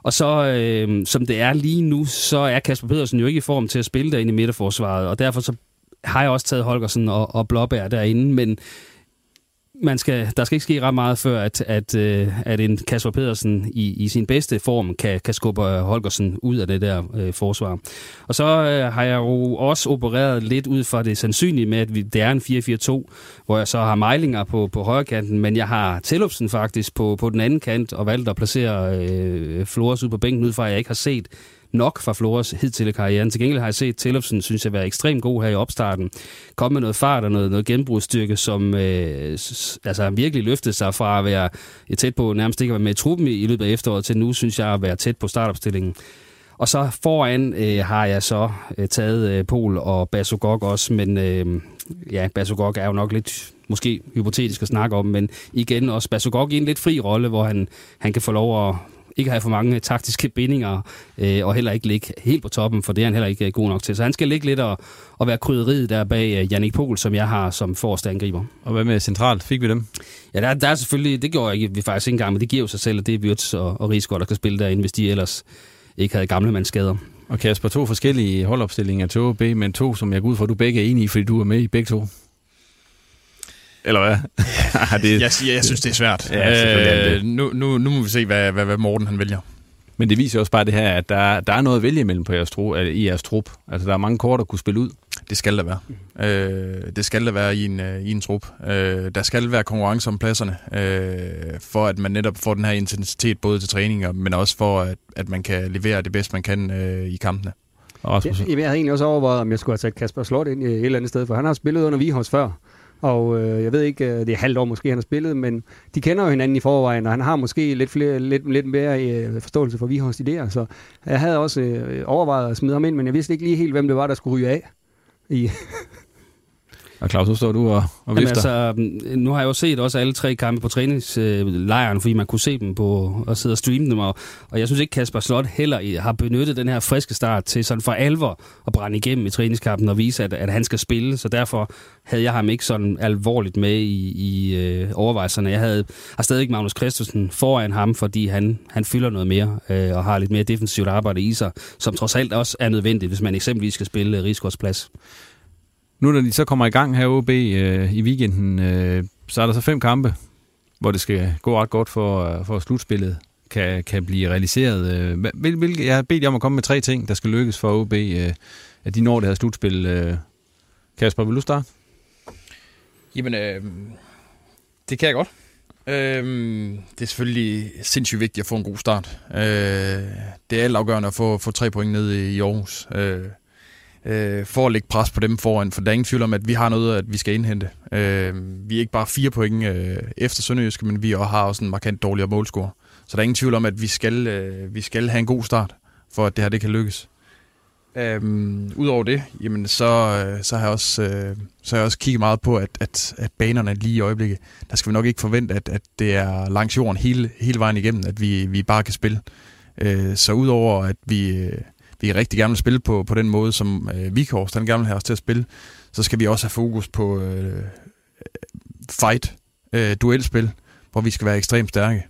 Og så, øh, som det er lige nu, så er Kasper Pedersen jo ikke i form til at spille derinde i midterforsvaret, og derfor så har jeg også taget Holgersen og, og Blåbær derinde, men man skal, der skal ikke ske ret meget før, at, at, øh, at en Kasper Pedersen i, i sin bedste form kan, kan skubbe Holgersen ud af det der øh, forsvar. Og så øh, har jeg jo også opereret lidt ud fra det sandsynlige med, at vi, det er en 4-4-2, hvor jeg så har Mejlinger på, på højre kanten, men jeg har Tillupsen faktisk på, på den anden kant, og valgt at placere øh, Flores ud på bænken, ud fra at jeg ikke har set nok fra Flores hidtil i karrieren. Til gengæld har jeg set Tillefsen, synes jeg, være ekstremt god her i opstarten. Kom med noget fart og noget, noget genbrugsstyrke, som øh, altså, virkelig løftede sig fra at være tæt på nærmest ikke at være med i truppen i, i løbet af efteråret til nu, synes jeg, at være tæt på startopstillingen. Og så foran øh, har jeg så øh, taget øh, Pol og Basogok også, men øh, ja, Basogok er jo nok lidt måske hypotetisk at snakke om, men igen også Basogok i en lidt fri rolle, hvor han, han kan få lov at ikke have for mange taktiske bindinger, øh, og heller ikke ligge helt på toppen, for det er han heller ikke øh, god nok til. Så han skal ligge lidt og, og være krydderiet der bag øh, Jannik Pohl, som jeg har som forreste angriber. Og hvad med centralt? Fik vi dem? Ja, der, der er selvfølgelig, det gjorde jeg vi faktisk ikke engang, men det giver jo sig selv, at det er Wirtz og, og Rigsgaard, der skal spille derinde, hvis de ellers ikke havde gamle mandskader. Og Kasper, to forskellige holdopstillinger til OB, men to, som jeg går ud fra, du begge er enige i, fordi du er med i begge to. Eller hvad? det... Jeg, siger, jeg synes, det er svært. Ja, øh, nu, nu, nu må vi se, hvad, hvad, hvad Morten han vælger. Men det viser også bare det her, at der, der er noget at vælge imellem på jeres tro, i jeres trup. Altså, der er mange kort at kunne spille ud. Det skal der være. Øh, det skal der være i en, øh, i en trup. Øh, der skal være konkurrence om pladserne, øh, for at man netop får den her intensitet både til træninger, men også for, at, at man kan levere det bedste, man kan øh, i kampene. Ja, jeg havde egentlig også overvejet, om jeg skulle have sat Kasper Slot ind i et eller andet sted, for han har spillet under Vihos før. Og øh, jeg ved ikke, øh, det er halvt år måske, han har spillet, men de kender jo hinanden i forvejen, og han har måske lidt, flere, lidt, lidt mere øh, forståelse for Vihorns idéer. Så jeg havde også øh, overvejet at smide ham ind, men jeg vidste ikke lige helt, hvem det var, der skulle ryge af. I og Claus, så står du og, og vifter. altså, nu har jeg jo set også alle tre kampe på træningslejren, fordi man kunne se dem på og sidde og streame dem. Og, og jeg synes ikke, Kasper Slot heller har benyttet den her friske start til sådan for alvor at brænde igennem i træningskampen og vise, at, at han skal spille. Så derfor havde jeg ham ikke sådan alvorligt med i, i øh, overvejelserne. Jeg havde, har stadig Magnus Christensen foran ham, fordi han, han fylder noget mere øh, og har lidt mere defensivt arbejde i sig, som trods alt også er nødvendigt, hvis man eksempelvis skal spille øh, Rigsgårdsplads. Nu når de så kommer i gang her OB øh, i weekenden, øh, så er der så fem kampe, hvor det skal gå ret godt for, øh, for slutspillet kan, kan blive realiseret. Øh, hvil, hvil, jeg har bedt jer om at komme med tre ting, der skal lykkes for OB, øh, at de når det her slutspil. Øh. Kasper, vil du starte? Jamen, øh, det kan jeg godt. Øh, det er selvfølgelig sindssygt vigtigt at få en god start. Øh, det er altafgørende at få, få tre point ned i Aarhus. Øh, øh, for at lægge pres på dem foran, for der er ingen tvivl om, at vi har noget, at vi skal indhente. Øh, vi er ikke bare fire point øh, efter Sønderjyske, men vi har også en markant dårligere målscore. Så der er ingen tvivl om, at vi skal, øh, vi skal have en god start, for at det her det kan lykkes. Øhm, Udover det, jamen, så, øh, så, har jeg også, øh, så har jeg også kigget meget på, at, at, at banerne lige i øjeblikket, der skal vi nok ikke forvente, at, at det er langs jorden hele, hele vejen igennem, at vi, vi bare kan spille. Øh, så udover at vi, øh, vi rigtig gerne vil spille på, på den måde, som øh, Vikhorst han gerne vil have os til at spille, så skal vi også have fokus på øh, fight, øh, duelspil, hvor vi skal være ekstremt stærke.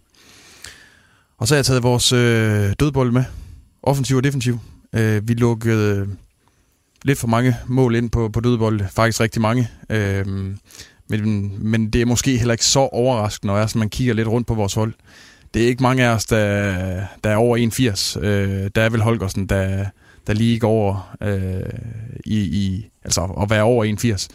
Og så har jeg taget vores øh, dødbold med, offensiv og defensiv. Øh, vi lukkede lidt for mange mål ind på, på dødbold, faktisk rigtig mange. Øh, men, men det er måske heller ikke så overraskende, når jeg, man kigger lidt rundt på vores hold det er ikke mange af os, der, der er over 81. Øh, der er vel Holgersen, der, der lige går over øh, i, i, altså at være over 81.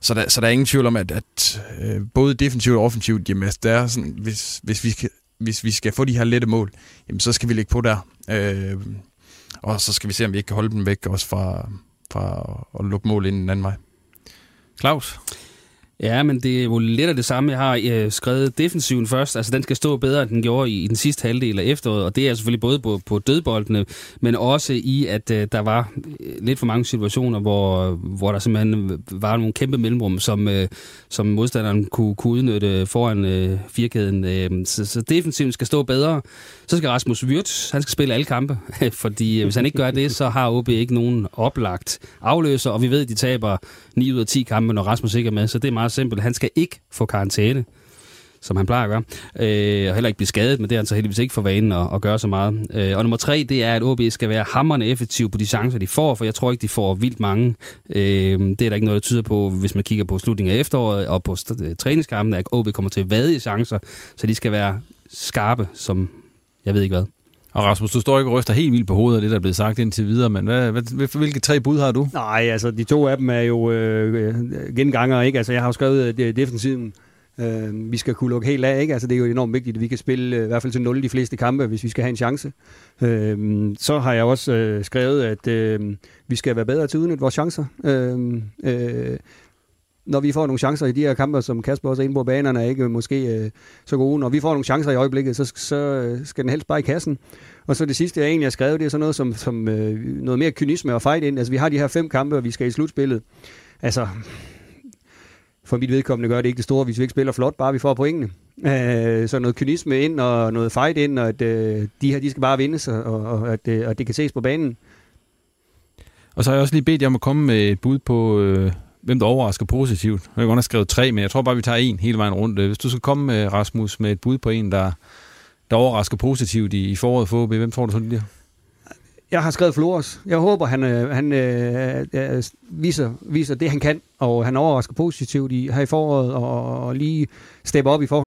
Så der, så der er ingen tvivl om, at, at øh, både defensivt og offensivt, jamen, altså, der er sådan, hvis, hvis, vi skal, hvis vi skal få de her lette mål, jamen, så skal vi ligge på der. Øh, og så skal vi se, om vi ikke kan holde dem væk også fra, fra at lukke mål ind den anden vej. Claus? Ja, men det er jo lidt af det samme. Jeg har øh, skrevet defensiven først. Altså, den skal stå bedre, end den gjorde i, i den sidste halvdel af efteråret. Og det er selvfølgelig både på, på dødboldene, men også i, at øh, der var øh, lidt for mange situationer, hvor, hvor der simpelthen var nogle kæmpe mellemrum, som, øh, som modstanderen kunne, kunne udnytte foran øh, firkæden. Øh, så, så defensiven skal stå bedre. Så skal Rasmus Wirtz, han skal spille alle kampe, fordi øh, hvis han ikke gør det, så har OB ikke nogen oplagt afløser, og vi ved, at de taber 9 ud af 10 kampe, når Rasmus ikke er med, så det er meget simpelt. Han skal ikke få karantæne som han plejer at gøre, øh, og heller ikke blive skadet, men det er han så heldigvis ikke for vanen at, at gøre så meget. Øh, og nummer tre, det er, at OB skal være hammerne effektiv på de chancer, de får, for jeg tror ikke, de får vildt mange. Øh, det er der ikke noget, der tyder på, hvis man kigger på slutningen af efteråret og på øh, træningskampen, at OB kommer til at vade i chancer, så de skal være skarpe, som jeg ved ikke hvad. Og Rasmus, du står ikke og ryster helt vildt på hovedet af det, der er blevet sagt indtil videre, men hvad, hvad, hvilke tre bud har du? Nej, altså de to af dem er jo øh, øh genganger, ikke? Altså jeg har jo skrevet øh, defensiven. Øh, vi skal kunne lukke helt af, ikke? Altså det er jo enormt vigtigt, at vi kan spille øh, i hvert fald til 0 de fleste kampe, hvis vi skal have en chance. Øh, så har jeg også øh, skrevet, at øh, vi skal være bedre til at udnytte vores chancer. Øh, øh, når vi får nogle chancer i de her kampe, som Kasper også er inde på, banerne er ikke måske øh, så gode. Når vi får nogle chancer i øjeblikket, så, så øh, skal den helst bare i kassen. Og så det sidste, jeg egentlig har skrevet, det er sådan noget som, som øh, noget mere kynisme og fight ind. Altså, vi har de her fem kampe, og vi skal i slutspillet. Altså, for mit vedkommende gør det ikke det store, hvis vi ikke spiller flot, bare vi får pointene. Øh, så noget kynisme ind, og noget fight ind, og at øh, de her, de skal bare vindes, og, og, at, øh, og det kan ses på banen. Og så har jeg også lige bedt jer om at komme med et bud på, øh, hvem der overrasker positivt. Jeg har godt have skrevet tre, men jeg tror bare, vi tager en hele vejen rundt. Øh, hvis du skal komme, med, Rasmus, med et bud på en, der, der overrasker positivt i, i foråret for OB, hvem tror du så, det bliver? jeg har skrevet Flores. Jeg håber, han, øh, han øh, øh, øh, viser, viser det, han kan, og han overrasker positivt i, her i foråret, og, og lige stepper op i forhold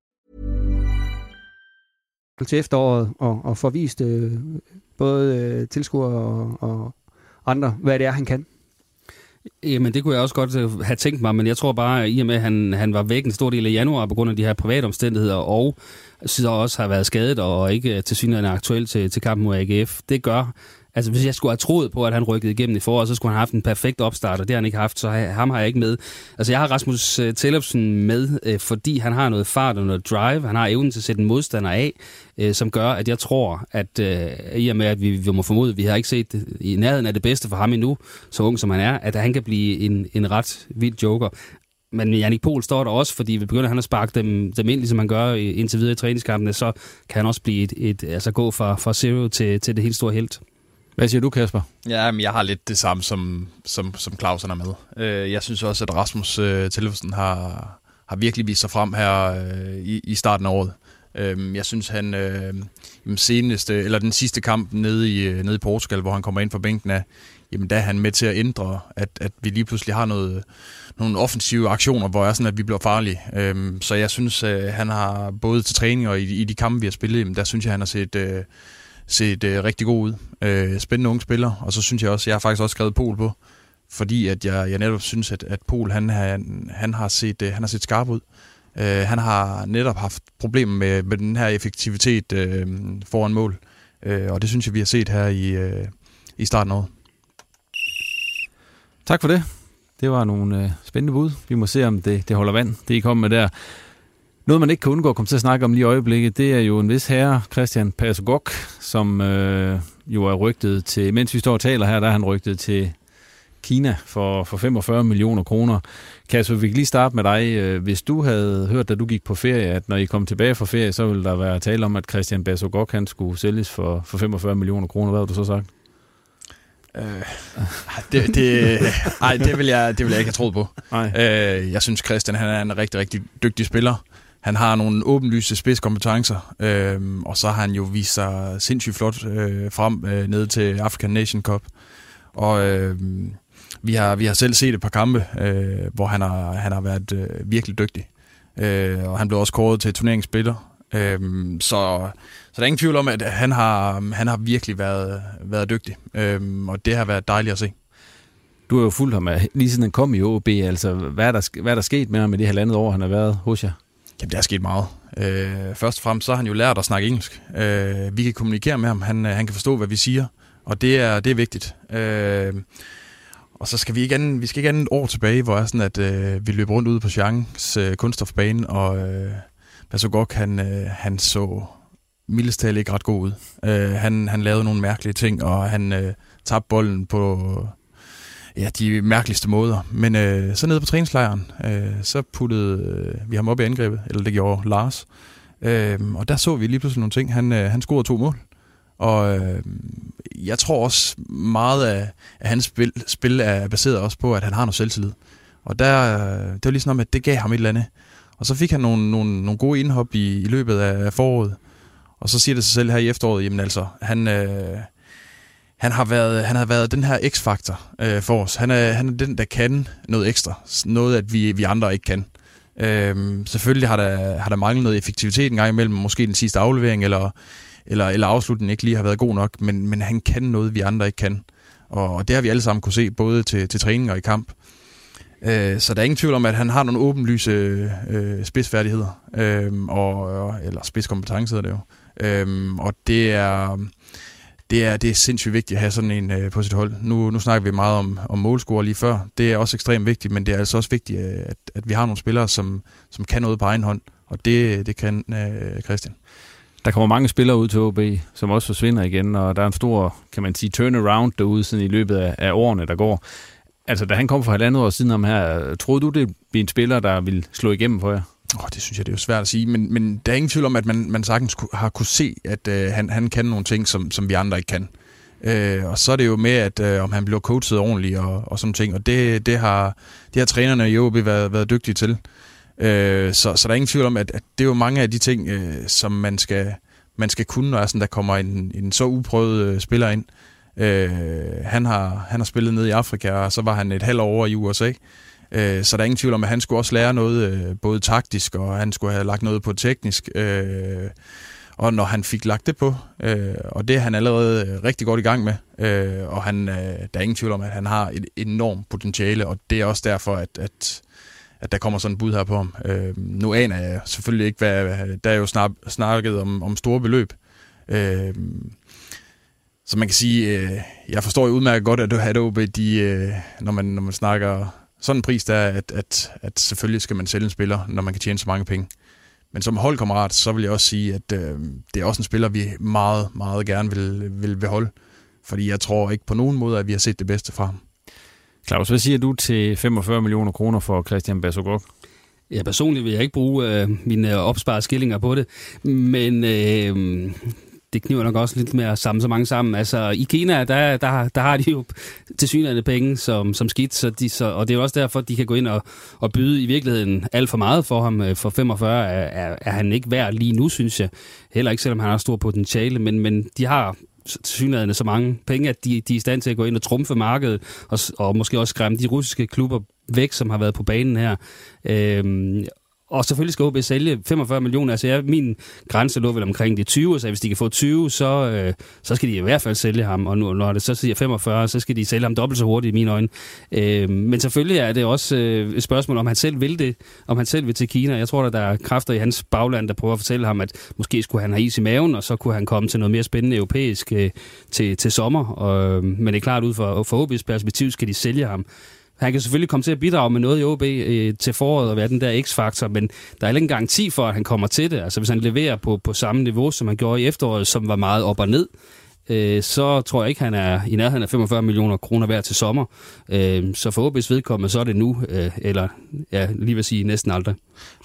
Til efteråret, og, og får vist øh, både øh, tilskuere og, og andre, hvad det er, han kan. Jamen, det kunne jeg også godt øh, have tænkt mig, men jeg tror bare, i og med, at han, han var væk en stor del af januar på grund af de her private omstændigheder, og så også har været skadet og ikke øh, til synligheden aktuel til, til kampen mod AGF, det gør, Altså, hvis jeg skulle have troet på, at han rykkede igennem i foråret, så skulle han have haft en perfekt opstart, og det har han ikke haft, så ham har jeg ikke med. Altså, jeg har Rasmus øh, Tellefsen med, øh, fordi han har noget fart og noget drive. Han har evnen til at sætte en modstander af, øh, som gør, at jeg tror, at øh, i og med, at vi, vi må formode, at vi har ikke set det, i nærheden af det bedste for ham endnu, så ung som han er, at han kan blive en, en ret vild joker. Men Jannik Pohl står der også, fordi vi begynder han at sparke dem, dem ind, ligesom man gør indtil videre i træningskampene, så kan han også blive et, et altså gå fra, fra zero til, til det helt store helt. Hvad siger du, Kasper? Ja, men jeg har lidt det samme, som, som, som Clausen er med. Øh, jeg synes også, at Rasmus øh, Tillefsen har, har virkelig vist sig frem her øh, i, i starten af året. Øhm, jeg synes, han øh, seneste, eller den sidste kamp nede i, øh, nede i Portugal, hvor han kommer ind fra bænken af, jamen der er han med til at ændre, at, at vi lige pludselig har noget, nogle offensive aktioner, hvor er sådan, at vi bliver farlige. Øhm, så jeg synes, øh, han har både til træning og i, i de kampe, vi har spillet, jamen, der synes jeg, han har set, øh, set øh, rigtig god ud. Øh, spændende unge spiller, og så synes jeg også, jeg har faktisk også skrevet Pol på, fordi at jeg, jeg netop synes, at, at Pol han, han, han, har set, øh, han har set skarp ud. Øh, han har netop haft problemer med, med den her effektivitet øh, foran mål, øh, og det synes jeg, vi har set her i, øh, i starten af året. Tak for det. Det var nogle øh, spændende bud. Vi må se, om det, det holder vand, det I kom med der. Noget, man ikke kan undgå at komme til at snakke om lige i øjeblikket, det er jo en vis herre, Christian Pasogok, som øh, jo er rygtet til, mens vi står og taler her, der er han rygtet til Kina for, for 45 millioner kroner. Kasper, vi kan lige starte med dig. Øh, hvis du havde hørt, da du gik på ferie, at når I kom tilbage fra ferie, så ville der være tale om, at Christian Basogok han skulle sælges for, for 45 millioner kroner. Hvad har du så sagt? Øh, det, det, ej, det, vil jeg, det vil jeg ikke have troet på. Nej. Øh, jeg synes, Christian han er en rigtig, rigtig dygtig spiller. Han har nogle åbenlyse spidskompetencer, øh, og så har han jo vist sig sindssygt flot øh, frem øh, ned til African Nation Cup. Og øh, vi, har, vi har selv set et par kampe, øh, hvor han har, han har været øh, virkelig dygtig. Øh, og han blev også kåret til turneringsspiller. Øh, så, så der er ingen tvivl om, at han har, han har virkelig været, været dygtig. Øh, og det har været dejligt at se. Du har jo fulgt ham lige siden han kom i OB. Altså, hvad er der, hvad er der sket med ham i det halvandet år, han har været hos jer? Jamen, det er sket meget. Øh, først og fremmest så har han jo lært at snakke engelsk. Øh, vi kan kommunikere med ham, han, øh, han kan forstå, hvad vi siger, og det er, det er vigtigt. Øh, og så skal vi ikke anden, vi skal ikke andet et år tilbage, hvor er sådan, at øh, vi løber rundt ude på Chance øh, kunststofbane, og øh, godt han, øh, han så mildest ikke ret god ud. Øh, han, han lavede nogle mærkelige ting, og han øh, tabte bolden på ja, de mærkeligste måder. Men øh, så nede på træningslejren, øh, så puttede øh, vi ham op i angrebet, eller det gjorde Lars. Øh, og der så vi lige pludselig nogle ting. Han, øh, han scorede to mål. Og øh, jeg tror også meget af, af hans spil, spil er baseret også på, at han har noget selvtillid. Og der, øh, det var ligesom, at det gav ham et eller andet. Og så fik han nogle, nogle, nogle gode indhop i, i løbet af foråret. Og så siger det sig selv her i efteråret, jamen altså, han, øh, han har været, han har været den her x-faktor øh, for os. Han er, han er den, der kan noget ekstra. Noget, at vi, vi andre ikke kan. Øh, selvfølgelig har der, har der manglet noget effektivitet en gang imellem. Måske den sidste aflevering, eller, eller, eller afslutningen ikke lige har været god nok. Men, men han kan noget, vi andre ikke kan. Og, og det har vi alle sammen kunne se, både til, til træning og i kamp. Øh, så der er ingen tvivl om, at han har nogle åbenlyse øh, spidsfærdigheder. Øh, og, eller spidskompetencer, det jo. Øh, og det er det er, det er sindssygt vigtigt at have sådan en øh, på sit hold. Nu, nu snakker vi meget om, om målscorer lige før. Det er også ekstremt vigtigt, men det er altså også vigtigt, øh, at, at vi har nogle spillere, som, som kan noget på egen hånd. Og det, det kan øh, Christian. Der kommer mange spillere ud til OB, som også forsvinder igen, og der er en stor, kan man sige, turnaround derude sådan i løbet af, af årene, der går. Altså, da han kom for halvandet år siden om her, troede du, det bliver en spiller, der vil slå igennem for jer? Oh, det synes jeg, det er jo svært at sige, men, men der er ingen tvivl om, at man, man sagtens har kunne se, at øh, han, han kan nogle ting, som, som vi andre ikke kan. Øh, og så er det jo med, at øh, om han bliver coachet ordentligt og, og sådan ting, og det, det, har, det har trænerne i OB været, været dygtige til. Øh, så, så der er ingen tvivl om, at, at det er jo mange af de ting, øh, som man skal, man skal kunne, når sådan, der kommer en, en så uprøvet øh, spiller ind. Øh, han, har, han har spillet ned i Afrika, og så var han et halvt år over i USA. Øh, så der er ingen tvivl om, at han skulle også lære noget, øh, både taktisk, og han skulle have lagt noget på teknisk. Øh, og når han fik lagt det på, øh, og det er han allerede øh, rigtig godt i gang med, øh, og han, øh, der er ingen tvivl om, at han har et enormt potentiale, og det er også derfor, at, at, at der kommer sådan et bud her på ham. Øh, nu aner jeg selvfølgelig ikke, hvad, der er jo snak, snakket om, om store beløb. Øh, så man kan sige, øh, jeg forstår jo udmærket godt, at Adobe, de, øh, når, man, når man snakker sådan en pris, der er, at, at, at selvfølgelig skal man sælge en spiller, når man kan tjene så mange penge. Men som holdkammerat, så vil jeg også sige, at øh, det er også en spiller, vi meget, meget gerne vil, vil beholde. Fordi jeg tror ikke på nogen måde, at vi har set det bedste fra ham. Claus, hvad siger du til 45 millioner kroner for Christian Bassogok? Ja, personligt vil jeg ikke bruge øh, mine opsparede skillinger på det, men øh, det kniver nok også lidt med at samle så mange sammen. Altså, i Kina, der, der, der har de jo tilsyneladende penge som, som skidt, så de, så, og det er jo også derfor, at de kan gå ind og, og byde i virkeligheden alt for meget for ham. Øh, for 45 er, er, er han ikke værd lige nu, synes jeg. Heller ikke, selvom han har stor potentiale, men, men de har tilsyneladende så mange penge, at de, de er i stand til at gå ind og trumfe markedet, og, og måske også skræmme de russiske klubber væk, som har været på banen her. Øhm, og selvfølgelig skal OB sælge 45 millioner. Altså jeg, min grænse lå vel omkring de 20, så hvis de kan få 20, så, øh, så skal de i hvert fald sælge ham. Og nu, når det så siger 45, så skal de sælge ham dobbelt så hurtigt i mine øjne. Øh, men selvfølgelig er det også øh, et spørgsmål, om han selv vil det. Om han selv vil til Kina. Jeg tror, at der er kræfter i hans bagland, der prøver at fortælle ham, at måske skulle han have is i maven, og så kunne han komme til noget mere spændende europæisk øh, til, til sommer. Og, øh, men det er klart, ud fra, fra OB's perspektiv skal de sælge ham. Han kan selvfølgelig komme til at bidrage med noget i OB øh, til foråret og være den der x-faktor, men der er ikke en garanti for, at han kommer til det. Altså hvis han leverer på, på samme niveau, som han gjorde i efteråret, som var meget op og ned, øh, så tror jeg ikke, han er i nærheden af 45 millioner kroner værd til sommer. Øh, så for OB's vedkommende, så er det nu, øh, eller ja, lige vil sige næsten aldrig.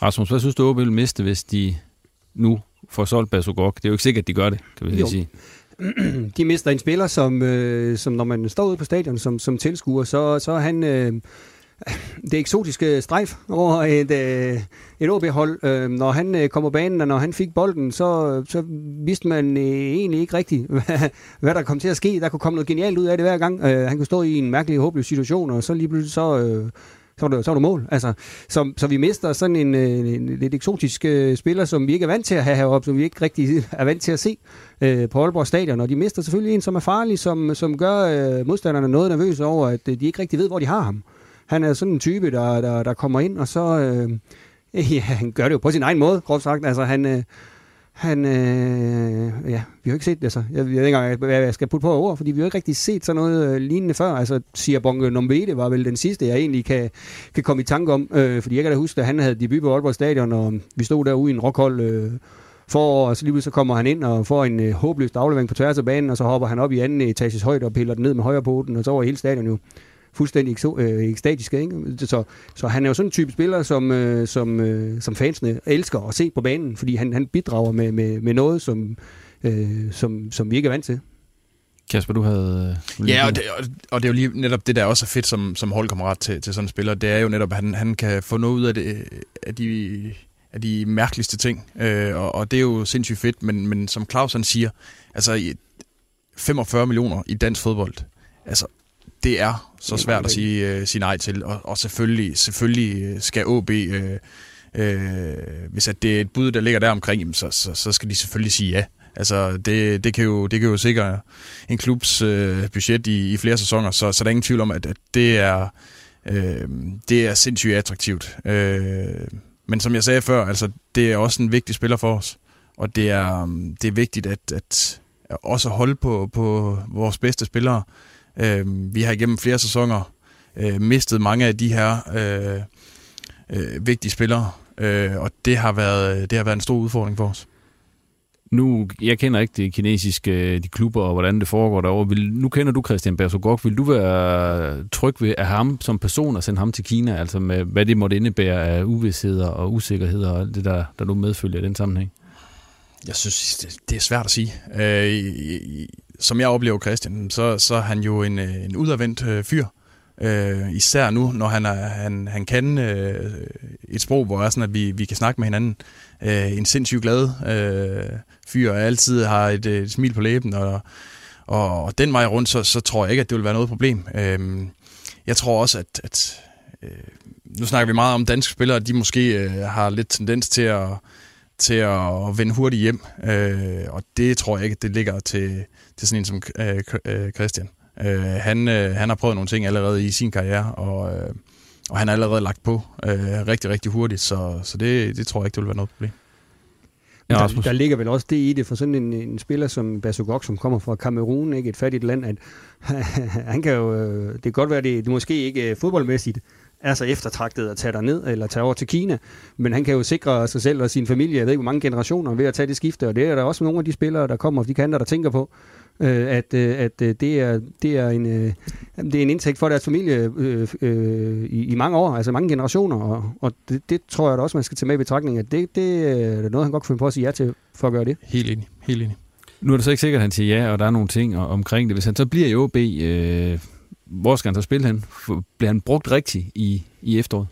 Rasmus, hvad synes du, OB vil miste, hvis de nu får solgt Basogok? Det er jo ikke sikkert, at de gør det, kan vi lige sige. de mister en spiller, som, øh, som når man står ude på stadion som, som tilskuer, så, så er han øh, det eksotiske strejf over et, øh, et OB-hold. Øh, når han øh, kommer banen, og når han fik bolden, så, så vidste man øh, egentlig ikke rigtigt, hvad, hvad der kom til at ske. Der kunne komme noget genialt ud af det hver gang. Øh, han kunne stå i en mærkelig, håbløs situation, og så lige pludselig så... Øh, så var det, så var det mål. Altså, så, så vi mister sådan en, øh, en, en lidt eksotisk øh, spiller, som vi ikke er vant til at have heroppe, som vi ikke rigtig er vant til at se øh, på Aalborg Stadion. Og de mister selvfølgelig en, som er farlig, som, som gør øh, modstanderne noget nervøse over, at øh, de ikke rigtig ved, hvor de har ham. Han er sådan en type, der, der, der kommer ind, og så... Øh, ja, han gør det jo på sin egen måde, groft sagt. Altså, han... Øh, han, øh, ja, vi har ikke set det, altså. Jeg, jeg ved ikke engang, hvad jeg skal putte på ord, fordi vi har ikke rigtig set sådan noget øh, lignende før. Altså, Sia Bonge Nombede var vel den sidste, jeg egentlig kan, kan komme i tanke om, øh, fordi jeg kan da huske, at han havde debut på Aalborg Stadion, og vi stod derude i en rockhold øh, forår, og så lige så kommer han ind og får en øh, håbløs aflevering på tværs af banen, og så hopper han op i anden etages højde og piller den ned med højre poten, og så over hele stadion jo fuldstændig ekso, øh, ekstatiske. Ikke? Så, så han er jo sådan en type spiller, som, øh, som, øh, som fansene elsker at se på banen, fordi han, han bidrager med, med, med noget, som, øh, som, som vi ikke er vant til. Kasper, du havde... Øh, ja, og det, og det er jo lige netop det, der også er fedt som, som holdkammerat til, til sådan en spiller, det er jo netop, at han, han kan få noget ud af, det, af, de, af de mærkeligste ting, øh, og, og det er jo sindssygt fedt, men, men som Claus han siger, altså 45 millioner i dansk fodbold, altså det er så svært at sige, uh, sige nej til, og, og selvfølgelig, selvfølgelig øh, skal OB, uh, uh, hvis at det er et bud, der ligger der omkring, så, så, så skal de selvfølgelig sige ja. Altså, det, det, kan, jo, det kan jo sikre en klubs uh, budget i, i flere sæsoner, så, så der er ingen tvivl om, at, at det er uh, det er sindssygt attraktivt. Uh, men som jeg sagde før, altså, det er også en vigtig spiller for os, og det er, det er vigtigt at, at også holde på, på vores bedste spillere, Øh, vi har igennem flere sæsoner øh, mistet mange af de her øh, øh, vigtige spillere, øh, og det har, været, det har været en stor udfordring for os. Nu, jeg kender ikke de kinesiske de klubber og hvordan det foregår derovre. Vil, nu kender du Christian Bersogok. Vil du være tryg ved at ham som person og sende ham til Kina? Altså med, hvad det måtte indebære af uvidsheder og usikkerheder og alt det, der, der nu medfølger i den sammenhæng? Jeg synes, det, det er svært at sige. Øh, som jeg oplever Christian, så, så er han jo en, øh, en udadvendt øh, fyr. Øh, især nu, når han, er, han, han kan øh, et sprog, hvor er sådan, at vi, vi kan snakke med hinanden. Øh, en sindssygt glad øh, fyr, og altid har et, et smil på læben, og, og, og den vej rundt, så, så tror jeg ikke, at det vil være noget problem. Øh, jeg tror også, at, at øh, nu snakker vi meget om danske spillere, de måske øh, har lidt tendens til at, til at vende hurtigt hjem, øh, og det tror jeg ikke, det ligger til, til sådan en som øh, øh Christian. Øh, han, øh, han har prøvet nogle ting allerede i sin karriere, og, øh, og han er allerede lagt på øh, rigtig, rigtig hurtigt, så, så det, det tror jeg ikke, det vil være noget problem. Ja, der, der ligger vel også det i det for sådan en, en spiller som Basugok, som kommer fra Kamerun, ikke et fattigt land, at han kan jo, øh, det kan godt være, det, det måske ikke øh, fodboldmæssigt er så eftertragtet at tage der ned eller tage over til Kina, men han kan jo sikre sig selv og sin familie, jeg ved ikke hvor mange generationer, ved at tage det skifte, og det er der også nogle af de spillere, der kommer fra de kanter, der tænker på, øh, at, øh, at øh, det, er, det, er en, øh, det er en indtægt for deres familie øh, øh, i, i mange år, altså mange generationer, og, og det, det tror jeg da også, man skal tage med i betragtning, at det, det er noget, han godt kan finde på at sige ja til, for at gøre det. Helt enig, helt enig. Nu er det så ikke sikkert, at han siger ja, og der er nogle ting omkring det. Hvis han så bliver i OB, øh, hvor skal han så spille hen? Bliver han brugt rigtigt i, i efteråret?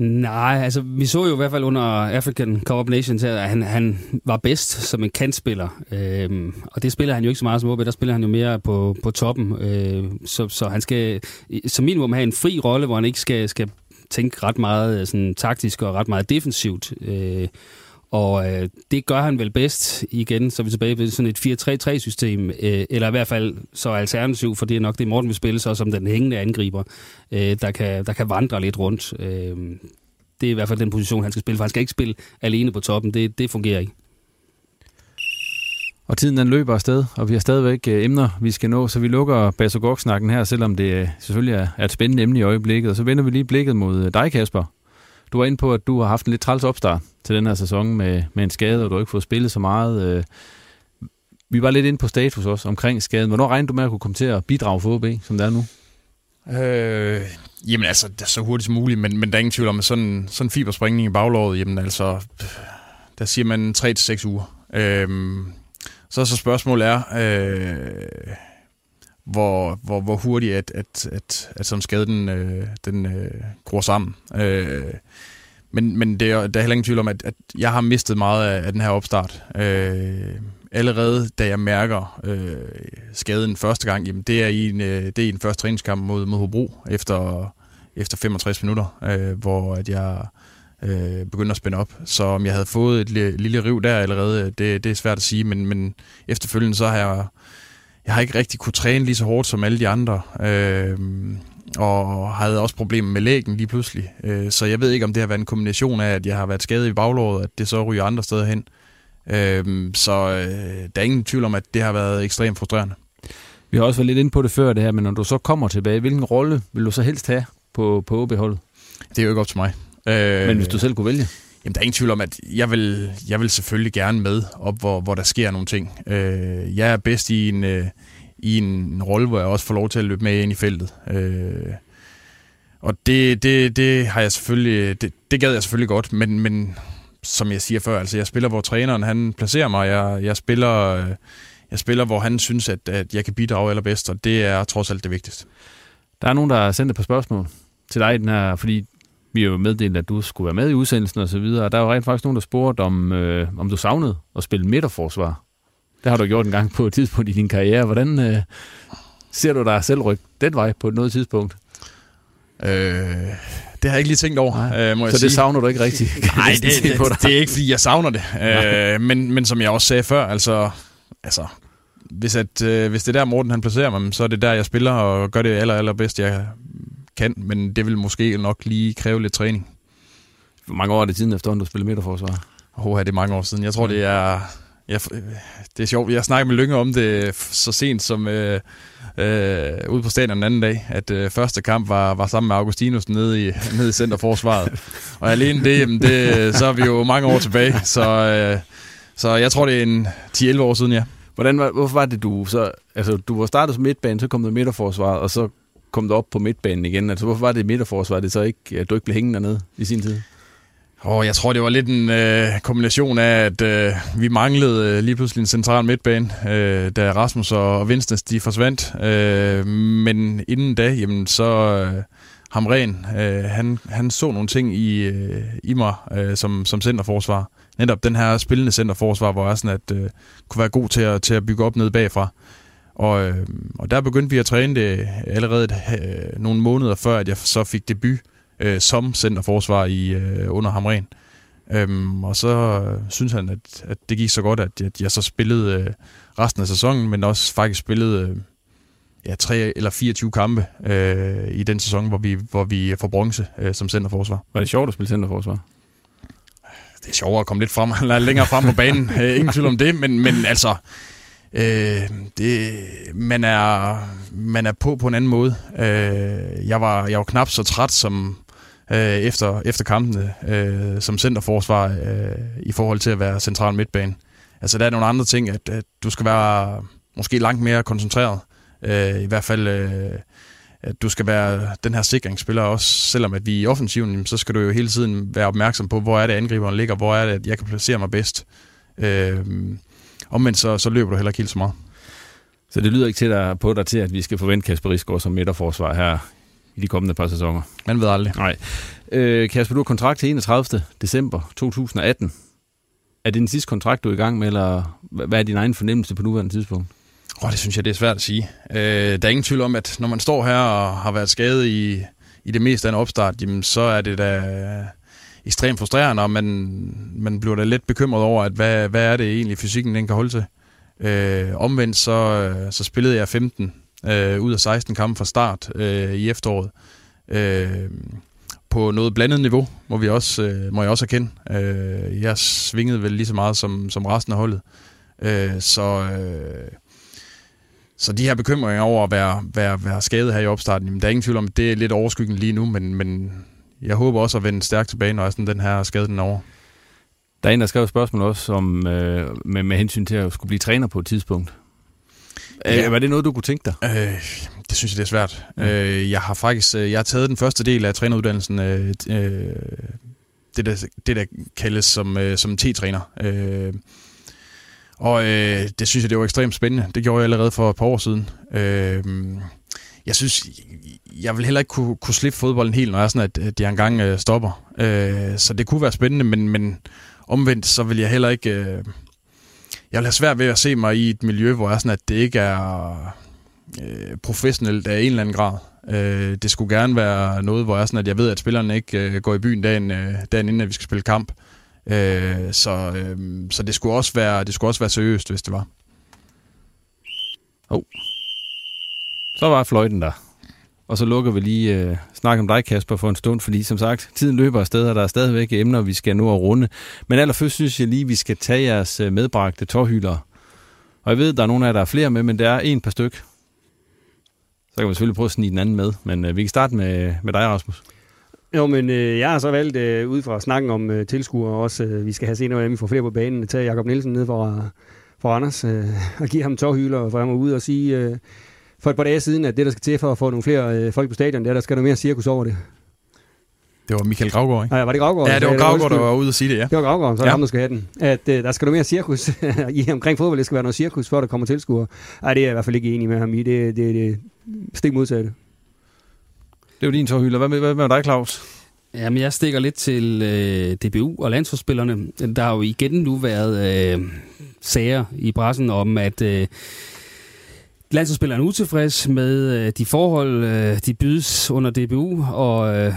Nej, altså vi så jo i hvert fald under African Cup of Nations her, at han, han var bedst som en kantspiller. Øhm, og det spiller han jo ikke så meget som OB, der spiller han jo mere på, på toppen. Øhm, så, så han skal som minimum have en fri rolle, hvor han ikke skal, skal tænke ret meget øh, sådan, taktisk og ret meget defensivt. Øh, og øh, det gør han vel bedst igen, så er vi tilbage ved sådan et 4-3-3-system, øh, eller i hvert fald så alternativ, for det er nok det, Morten vil spille så som den hængende angriber, øh, der, kan, der kan vandre lidt rundt. Øh, det er i hvert fald den position, han skal spille, for han skal ikke spille alene på toppen. Det, det fungerer ikke. Og tiden den løber afsted, og vi har stadigvæk øh, emner, vi skal nå, så vi lukker Basogok-snakken her, selvom det øh, selvfølgelig er, er et spændende emne i øjeblikket. Og så vender vi lige blikket mod øh, dig, Kasper. Du var inde på, at du har haft en lidt træls opstart til den her sæson med, med en skade, og du har ikke fået spillet så meget. Øh. Vi var lidt inde på status også omkring skaden. Hvornår regnede du med at kunne komme til at bidrage for OB, som det er nu? Øh, jamen altså, det er så hurtigt som muligt, men, men der er ingen tvivl om, at sådan, sådan en fiberspringning i baglåret, jamen altså, der siger man 3-6 uger. Øh, så så spørgsmålet er, øh, hvor, hvor, hvor hurtigt at, at, at, at sådan skade den, øh, den øh, gror sammen. Øh, men, men det er, der er heller ingen tvivl om, at, at jeg har mistet meget af, af den her opstart. Øh, allerede da jeg mærker øh, skaden første gang, jamen det er i en, øh, det er i en første træningskamp mod, mod Hobro efter, efter 65 minutter, øh, hvor at jeg øh, begyndte at spænde op. Så om jeg havde fået et lille, lille riv der allerede, det, det er svært at sige, men, men efterfølgende så har jeg jeg har ikke rigtig kunne træne lige så hårdt som alle de andre. Øh, og havde også problemer med lægen lige pludselig. Øh, så jeg ved ikke, om det har været en kombination af, at jeg har været skadet i baglåret, at det så ryger andre steder hen. Øh, så øh, der er ingen tvivl om, at det har været ekstremt frustrerende. Vi har også været lidt inde på det før, det her, men når du så kommer tilbage, hvilken rolle vil du så helst have på, på OB-holdet? Det er jo ikke op til mig. Øh, men hvis du selv kunne vælge? Jamen, der er ingen tvivl om, at jeg vil, jeg vil selvfølgelig gerne med op, hvor, hvor der sker nogle ting. Øh, jeg er bedst i en, øh, i en rolle, hvor jeg også får lov til at løbe med ind i feltet. Øh, og det, det, det har jeg selvfølgelig, det, det gad jeg selvfølgelig godt, men, men som jeg siger før, altså jeg spiller, hvor træneren han placerer mig. Jeg, jeg spiller, jeg spiller, hvor han synes, at, at jeg kan bidrage allerbedst, og det er trods alt det vigtigste. Der er nogen, der har sendt et par spørgsmål til dig den her, fordi vi har jo meddelt, at du skulle være med i udsendelsen og så videre, og der var rent faktisk nogen, der spurgte, om, øh, om du savnede at spille midterforsvar. Det har du gjort en gang på et tidspunkt i din karriere. Hvordan øh, ser du dig selv rykke den vej på et noget tidspunkt? Øh, det har jeg ikke lige tænkt over, øh, må jeg Så sige. det savner du ikke rigtigt? Nej, det, det, det, det er ikke, fordi jeg savner det. Øh, men, men som jeg også sagde før, altså, altså hvis, at, øh, hvis det er der, Morten han placerer mig, så er det der, jeg spiller og gør det aller, allerbedst, jeg kan. Men det vil måske nok lige kræve lidt træning. Hvor mange år er det siden efterhånden, du spiller midterforsvar? Åh, det er mange år siden. Jeg tror, det er jeg, det er sjovt. Jeg snakkede med Lyngge om det så sent som øh, øh, ude på stadion den anden dag, at øh, første kamp var, var sammen med Augustinus nede i, nede i centerforsvaret. Og alene det, jamen det, så er vi jo mange år tilbage, så, øh, så jeg tror, det er en 10-11 år siden, ja. Hvordan var, hvorfor var det, du så... Altså, du var startet som midtbane, så kom du midterforsvaret, og så kom du op på midtbanen igen. Altså, hvorfor var det midterforsvar, midterforsvaret, det så ikke, at du ikke blev hængende dernede i sin tid? Oh, jeg tror, det var lidt en øh, kombination af, at øh, vi manglede øh, lige pludselig en central midtbane, øh, da Rasmus og Vinstens de forsvandt. Øh, men inden da, jamen, så øh, Hamren, øh, han, han så nogle ting i, øh, i mig øh, som, som centerforsvar. Netop den her spillende centerforsvar, hvor jeg sådan at, øh, kunne være god til at, til at bygge op ned bagfra. Og, øh, og der begyndte vi at træne det allerede øh, nogle måneder før, at jeg så fik debut øh, som centerforsvar i, øh, under Hamren. Øhm, og så øh, synes han, at, at det gik så godt, at, at jeg så spillede øh, resten af sæsonen, men også faktisk spillede øh, ja, 3 eller 24 kampe øh, i den sæson, hvor vi, hvor vi får bronze øh, som centerforsvar. Var det sjovt at spille centerforsvar? Det er sjovere at komme lidt frem, længere frem på banen. øh, ingen tvivl om det, men, men altså... Øh, det, man, er, man er på på en anden måde. Øh, jeg, var, jeg var knap så træt som, øh, efter, efter kampene øh, som centerforsvar øh, i forhold til at være central midtbane. Altså der er nogle andre ting, at, at du skal være måske langt mere koncentreret. Øh, I hvert fald, øh, at du skal være den her sikringsspiller også, selvom at vi er i offensiven, så skal du jo hele tiden være opmærksom på, hvor er det angriberen ligger, hvor er det, at jeg kan placere mig bedst. Øh, omvendt så, så løber du heller ikke helt så meget. Så det lyder ikke til dig, på dig til, at vi skal forvente Kasper Risgaard som midterforsvar her i de kommende par sæsoner. Man ved aldrig. Nej. Øh, Kasper, du har kontrakt til 31. december 2018. Er det den sidste kontrakt, du er i gang med, eller hvad er din egen fornemmelse på nuværende tidspunkt? Oh, det synes jeg, det er svært at sige. Øh, der er ingen tvivl om, at når man står her og har været skadet i, i det meste af en opstart, jamen, så er det da ekstremt frustrerende, og man, man bliver da lidt bekymret over, at hvad, hvad er det egentlig, fysikken den kan holde til. Øh, omvendt så, øh, så spillede jeg 15 øh, ud af 16 kampe fra start øh, i efteråret. Øh, på noget blandet niveau, må, vi også, øh, må jeg også erkende. Øh, jeg svingede vel lige så meget som, som resten af holdet. Øh, så, øh, så de her bekymringer over at være, være, være skadet her i opstarten, jamen, der er ingen tvivl om, at det er lidt overskyggende lige nu, men, men jeg håber også at vende stærkt tilbage, når sådan den her skade den over. Der er en, der skrev et spørgsmål også om, øh, med, med hensyn til at skulle blive træner på et tidspunkt. Ja. Øh, var det noget, du kunne tænke dig? Øh, det synes jeg, det er svært. Ja. Øh, jeg har faktisk jeg har taget den første del af træneruddannelsen, øh, øh, det, der, det der kaldes som, øh, som T-træner. Øh, og øh, det synes jeg, det var ekstremt spændende. Det gjorde jeg allerede for et par år siden. Øh, jeg synes, jeg vil heller ikke kunne, kunne slippe fodbolden helt, når jeg er sådan, at, de engang øh, stopper. Øh, så det kunne være spændende, men, men omvendt, så vil jeg heller ikke... Øh, jeg vil have svært ved at se mig i et miljø, hvor jeg er sådan, at det ikke er øh, professionelt af en eller anden grad. Øh, det skulle gerne være noget, hvor jeg er sådan, at jeg ved, at spillerne ikke øh, går i byen dagen, øh, dagen inden, at vi skal spille kamp. Øh, så øh, så det, skulle også være, det skulle også være seriøst, hvis det var. Oh. Så var fløjten der. Og så lukker vi lige øh, snak om dig, Kasper, for en stund, fordi som sagt, tiden løber afsted, og der er stadigvæk emner, vi skal nu at runde. Men allerførst synes jeg lige, vi skal tage jeres øh, medbragte tårhylder. Og jeg ved, der er nogle af jer, der er flere med, men der er en par styk. Så kan vi selvfølgelig prøve at snige den anden med, men øh, vi kan starte med, med dig, Rasmus. Jo, men øh, jeg har så valgt, øh, ud fra snakken om øh, tilskuere, også øh, vi skal have senere, hvordan vi får flere på banen, tage Jakob Nielsen ned fra, fra Anders øh, og give ham tårhylder, og få ham ud og sige øh, for et par dage siden, at det, der skal til for at få nogle flere øh, folk på stadion, det er, der skal noget mere cirkus over det. Det var Michael Gravgaard, ikke? Nej, var det Gravgaard? Ja, det var Gravgaard, der var ude at sige det, ja. Det var Gravgaard, så er ja. ham, der skal have den. At øh, der skal noget mere cirkus i omkring fodbold. Det skal være noget cirkus, før der kommer tilskuere. Nej, det er jeg i hvert fald ikke enig med ham i. Det, det, det stik modsatte. Det var din tårhylder. Hvad med, hvad med dig, Claus? Jamen, jeg stikker lidt til øh, DBU og landsholdsspillerne. Der har jo igen nu været øh, sager i pressen om, at øh, Landsholdsspilleren er utilfreds med øh, de forhold, øh, de bydes under DBU, og øh,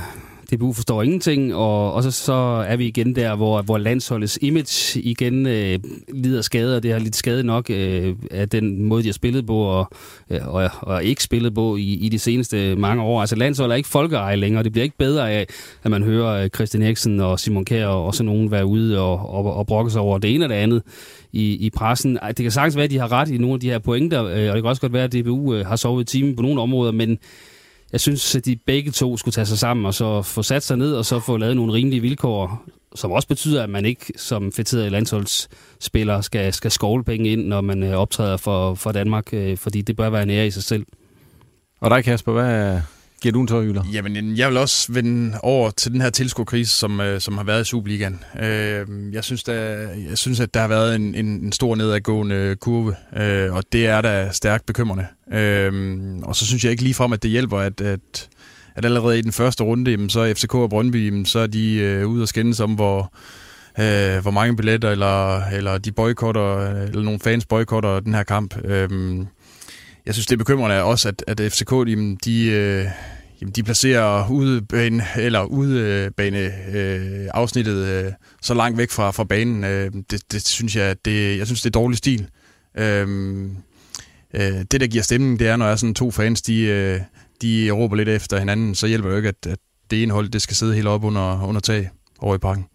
DBU forstår ingenting, og, og så, så er vi igen der, hvor, hvor landsholdets image igen øh, lider skade, og det har lidt skade nok øh, af den måde, de har spillet på, og, øh, og, og ikke spillet på i, i de seneste mange år. Altså landsholdet er ikke folkeeje længere, og det bliver ikke bedre af, at man hører øh, Christian Eriksen og Simon Kjær og så nogen være ude og, og, og brokke sig over det ene og det andet i, i pressen. Det kan sagtens være, at de har ret i nogle af de her pointer, øh, og det kan også godt være, at DBU øh, har sovet i timen på nogle områder, men jeg synes, at de begge to skulle tage sig sammen og så få sat sig ned og så få lavet nogle rimelige vilkår, som også betyder, at man ikke som fætteret landsholdsspiller skal, skal skovle penge ind, når man øh, optræder for, for Danmark, fordi det bør være en ære i sig selv. Og dig, Kasper, hvad, Giver du en tårhylder? Jamen, jeg vil også vende over til den her tilskuerkrise, som, øh, som har været i Superligaen. Øh, jeg, synes, der, jeg synes, at der har været en, en, en stor nedadgående kurve, øh, og det er da stærkt bekymrende. Øh, og så synes jeg ikke ligefrem, at det hjælper, at, at, at allerede i den første runde, jamen, så er FCK og Brøndby, jamen, så er de øh, ude og skændes om, hvor, øh, hvor mange billetter, eller, eller de boykotter, eller nogle fans boykotter den her kamp. Øh, jeg synes, det er bekymrende også, at, at FCK, jamen, de, øh, de placerer udebane, eller udebane øh, afsnittet øh, så langt væk fra, fra banen. Øh, det, det, synes jeg, det, jeg synes, det er dårlig stil. Øh, øh, det, der giver stemning, det er, når er sådan to fans, de, øh, de råber lidt efter hinanden, så hjælper det jo ikke, at, at det ene hold, det skal sidde helt op under, under tag over i parken.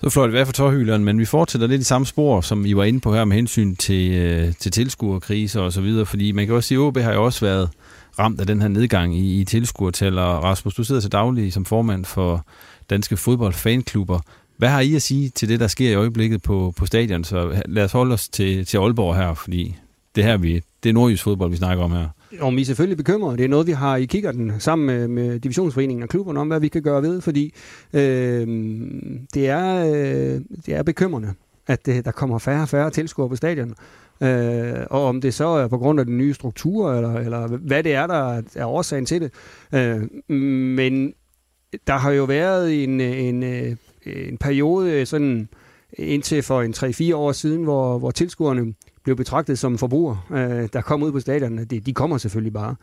Så fløj det hvad for tårhyleren, men vi fortsætter lidt i samme spor, som I var inde på her med hensyn til, øh, til tilskuerkriser og så videre, fordi man kan også sige, at OB har jo også været ramt af den her nedgang i, i tilskuertal, og Rasmus, du sidder til daglig som formand for Danske Fodboldfanklubber. Hvad har I at sige til det, der sker i øjeblikket på, på stadion? Så lad os holde os til, til Aalborg her, fordi det her vi, det er nordjysk fodbold, vi snakker om her. Og vi er selvfølgelig bekymrede. Det er noget, vi har i kikkerten sammen med, med divisionsforeningen og klubberne om, hvad vi kan gøre ved, fordi øh, det, er, øh, det er bekymrende, at øh, der kommer færre og færre tilskuere på stadion. Øh, og om det så er på grund af den nye struktur, eller, eller hvad det er, der er årsagen til det. Øh, men der har jo været en, en, øh, en periode sådan indtil for en 3-4 år siden, hvor, hvor tilskuerne blev betragtet som forbruger, øh, der kom ud på stadion. De, de kommer selvfølgelig bare.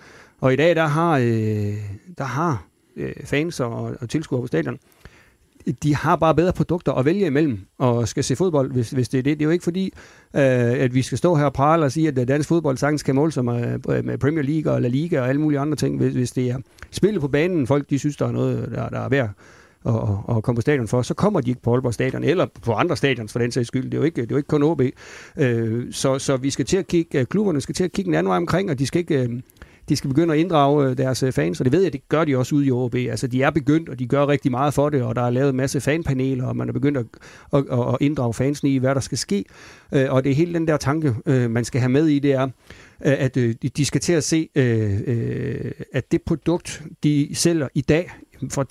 Og i dag, der har, øh, der har øh, fans og, og tilskuere på stadion, de har bare bedre produkter at vælge imellem og skal se fodbold, hvis, hvis det er det. Det er jo ikke fordi, øh, at vi skal stå her og prale og sige, at øh, dansk fodbold sagtens kan måle sig med, øh, med Premier League og La Liga og alle mulige andre ting, hvis, hvis det er spillet på banen, folk de synes, der er noget, der, der er værd og, og komme på stadion for, så kommer de ikke på Aalborg Stadion, eller på andre stadions for den sags skyld. Det er jo ikke, det er jo ikke kun OB. Øh, så, så vi skal til at kigge, øh, klubberne skal til at kigge en anden vej omkring, og de skal ikke... Øh, de skal begynde at inddrage øh, deres øh, fans, og det ved jeg, det gør de også ude i OB. Altså, de er begyndt, og de gør rigtig meget for det, og der er lavet en masse fanpaneler, og man er begyndt at, at, at inddrage fansene i, hvad der skal ske. Øh, og det er hele den der tanke, man skal have med i, det er, at de skal til at se, at det produkt, de sælger i dag, for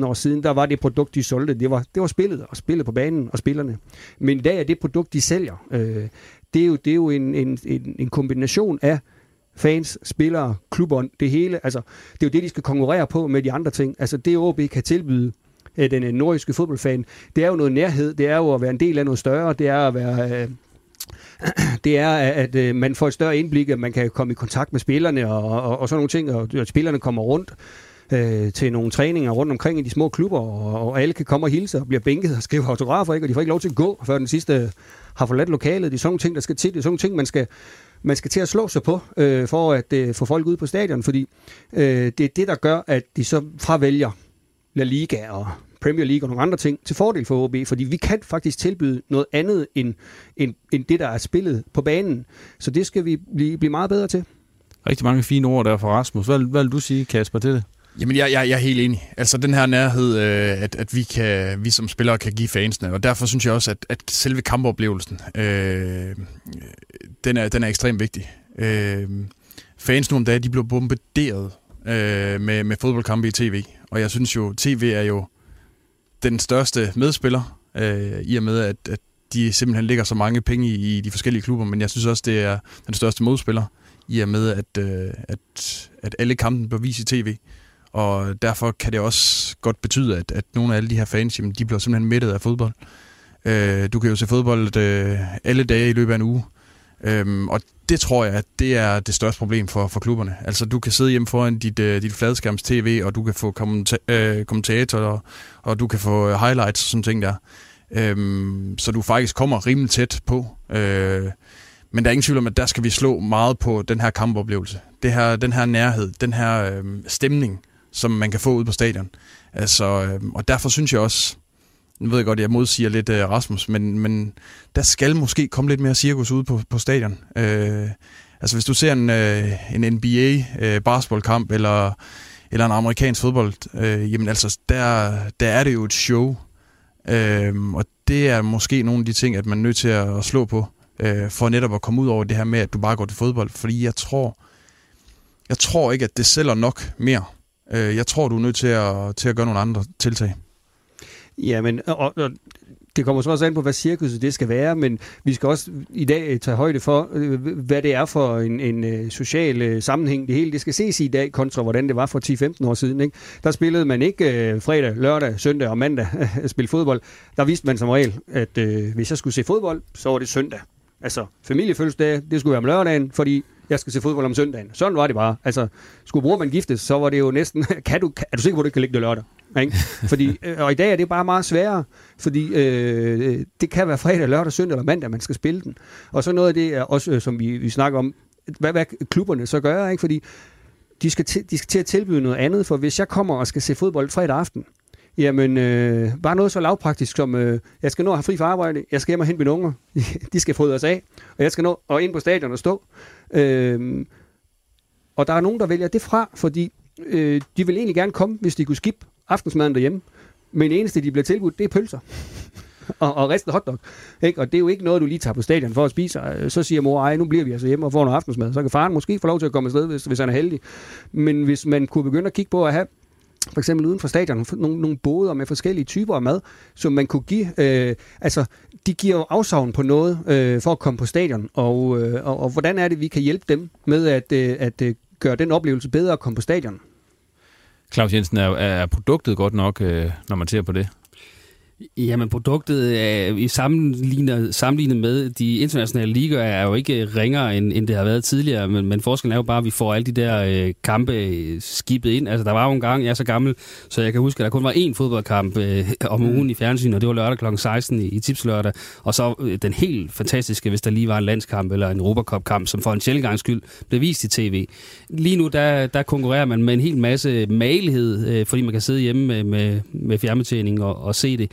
10-15 år siden, der var det produkt, de solgte, det var, det var spillet, og spillet på banen, og spillerne. Men i dag er det produkt, de sælger. Øh, det er jo, det er jo en, en, en, en kombination af fans, spillere, klubber, det hele. Altså, det er jo det, de skal konkurrere på med de andre ting. Altså, det OB kan tilbyde øh, den øh, nordiske fodboldfan, det er jo noget nærhed, det er jo at være en del af noget større, det er at være... Øh, det er, at øh, man får et større indblik, at man kan komme i kontakt med spillerne og, og, og sådan nogle ting, og at spillerne kommer rundt øh, til nogle træninger rundt omkring i de små klubber, og, og alle kan komme og hilse og bliver bænket og skrive autografer, ikke? og de får ikke lov til at gå, før den sidste har forladt lokalet. Det er sådan nogle ting, der skal til. Det er sådan nogle ting, man skal, man skal til at slå sig på, øh, for at øh, få folk ud på stadion, fordi øh, det er det, der gør, at de så fravælger La Liga og Premier League og nogle andre ting til fordel for OB, fordi vi kan faktisk tilbyde noget andet end, end, end det, der er spillet på banen. Så det skal vi blive, blive meget bedre til. Rigtig mange fine ord der fra Rasmus. Hvad, hvad vil du sige, Kasper, til det? Jamen, jeg, jeg, jeg er helt enig. Altså, den her nærhed, øh, at, at vi, kan, vi som spillere kan give fansene, og derfor synes jeg også, at, at selve kampoplevelsen, øh, den, er, den er ekstremt vigtig. Øh, fans nu om dagen, de bliver bombarderet øh, med, med fodboldkampe i tv, og jeg synes jo, tv er jo den største medspiller, øh, i og med, at, at de simpelthen lægger så mange penge i, i de forskellige klubber, men jeg synes også, det er den største modspiller, i og med, at, øh, at, at alle kampen bliver vist i tv. Og derfor kan det også godt betyde, at, at nogle af alle de her fans, jamen, de bliver simpelthen mættet af fodbold. Øh, du kan jo se fodbold øh, alle dage i løbet af en uge. Øhm, og det tror jeg, at det er det største problem for, for klubberne. Altså, du kan sidde hjemme foran dit, øh, dit fladskærms tv, og du kan få kommenta- øh, kommentator, og, og du kan få øh, highlights og sådan ting der. Øhm, så du faktisk kommer rimelig tæt på. Øh, men der er ingen tvivl om, at der skal vi slå meget på den her kampoplevelse. Det her, den her nærhed, den her øh, stemning, som man kan få ud på stadion. Altså, øhm, og derfor synes jeg også, nu ved jeg godt, jeg modsiger lidt uh, Rasmus, men, men der skal måske komme lidt mere cirkus ud på, på stadion. Uh, altså hvis du ser en, uh, en NBA uh, basketballkamp eller, eller en amerikansk fodbold, uh, jamen altså, der, der er det jo et show. Uh, og det er måske nogle af de ting, at man er nødt til at, at slå på, uh, for netop at komme ud over det her med, at du bare går til fodbold. Fordi jeg tror, jeg tror ikke, at det sælger nok mere. Øh, jeg tror, du er nødt til at, til at gøre nogle andre tiltag. Ja, men og, og, det kommer så også an på, hvad cirkuset det skal være, men vi skal også i dag tage højde for, øh, hvad det er for en, en øh, social øh, sammenhæng. Det hele det skal ses i dag, kontra hvordan det var for 10-15 år siden. Ikke? Der spillede man ikke øh, fredag, lørdag, søndag og mandag at spille fodbold. Der vidste man som regel, at øh, hvis jeg skulle se fodbold, så var det søndag. Altså, familiefødselsdag, det skulle være om lørdagen, fordi jeg skal se fodbold om søndagen. Sådan var det bare. Altså, skulle bror man giftes, så var det jo næsten, kan du, er du sikker på, at du kan ligge det lørdag? Ikke? Fordi, øh, og i dag er det bare meget sværere, fordi øh, det kan være fredag, lørdag, søndag eller mandag, man skal spille den. Og så noget af det er også, øh, som vi, vi snakker om, hvad, hvad klubberne så gør, ikke? fordi de skal, til, de skal til at tilbyde noget andet, for hvis jeg kommer og skal se fodbold fredag aften, Jamen, øh, bare noget så lavpraktisk som, øh, jeg skal nå at have fri fra arbejde, jeg skal hjem og hente mine unger, de skal fodres af, og jeg skal nå og ind på stadion og stå. Øh, og der er nogen, der vælger det fra, fordi øh, de vil egentlig gerne komme, hvis de kunne skip aftensmaden derhjemme. Men det eneste, de bliver tilbudt, det er pølser. og, og ristet hotdog. Ikke? Og det er jo ikke noget, du lige tager på stadion for at spise. Øh, så siger mor, ej, nu bliver vi altså hjemme og får noget aftensmad. Så kan faren måske få lov til at komme afsted, hvis, hvis han er heldig. Men hvis man kunne begynde at kigge på at have for eksempel uden for stadion, nogle, nogle boder med forskellige typer af mad, som man kunne give. Øh, altså, de giver jo afsavn på noget øh, for at komme på stadion, og, øh, og, og hvordan er det, vi kan hjælpe dem med at, øh, at øh, gøre den oplevelse bedre at komme på stadion? Claus Jensen, er, er produktet godt nok, øh, når man ser på det? Jamen, produktet er, i sammenlignet, sammenlignet med de internationale ligaer er jo ikke ringere, end, end det har været tidligere, men, men forskellen er jo bare, at vi får alle de der øh, kampe øh, skibet ind. Altså, der var jo en gang, jeg er så gammel, så jeg kan huske, at der kun var én fodboldkamp øh, om mm. ugen i fjernsyn, og det var lørdag kl. 16 i, i Tipslørdag. Og så øh, den helt fantastiske, hvis der lige var en landskamp eller en Europacup-kamp, som for en sjældent gang skyld blev vist i tv. Lige nu, der, der konkurrerer man med en hel masse malighed, øh, fordi man kan sidde hjemme med, med, med fjernbetjening og, og se det.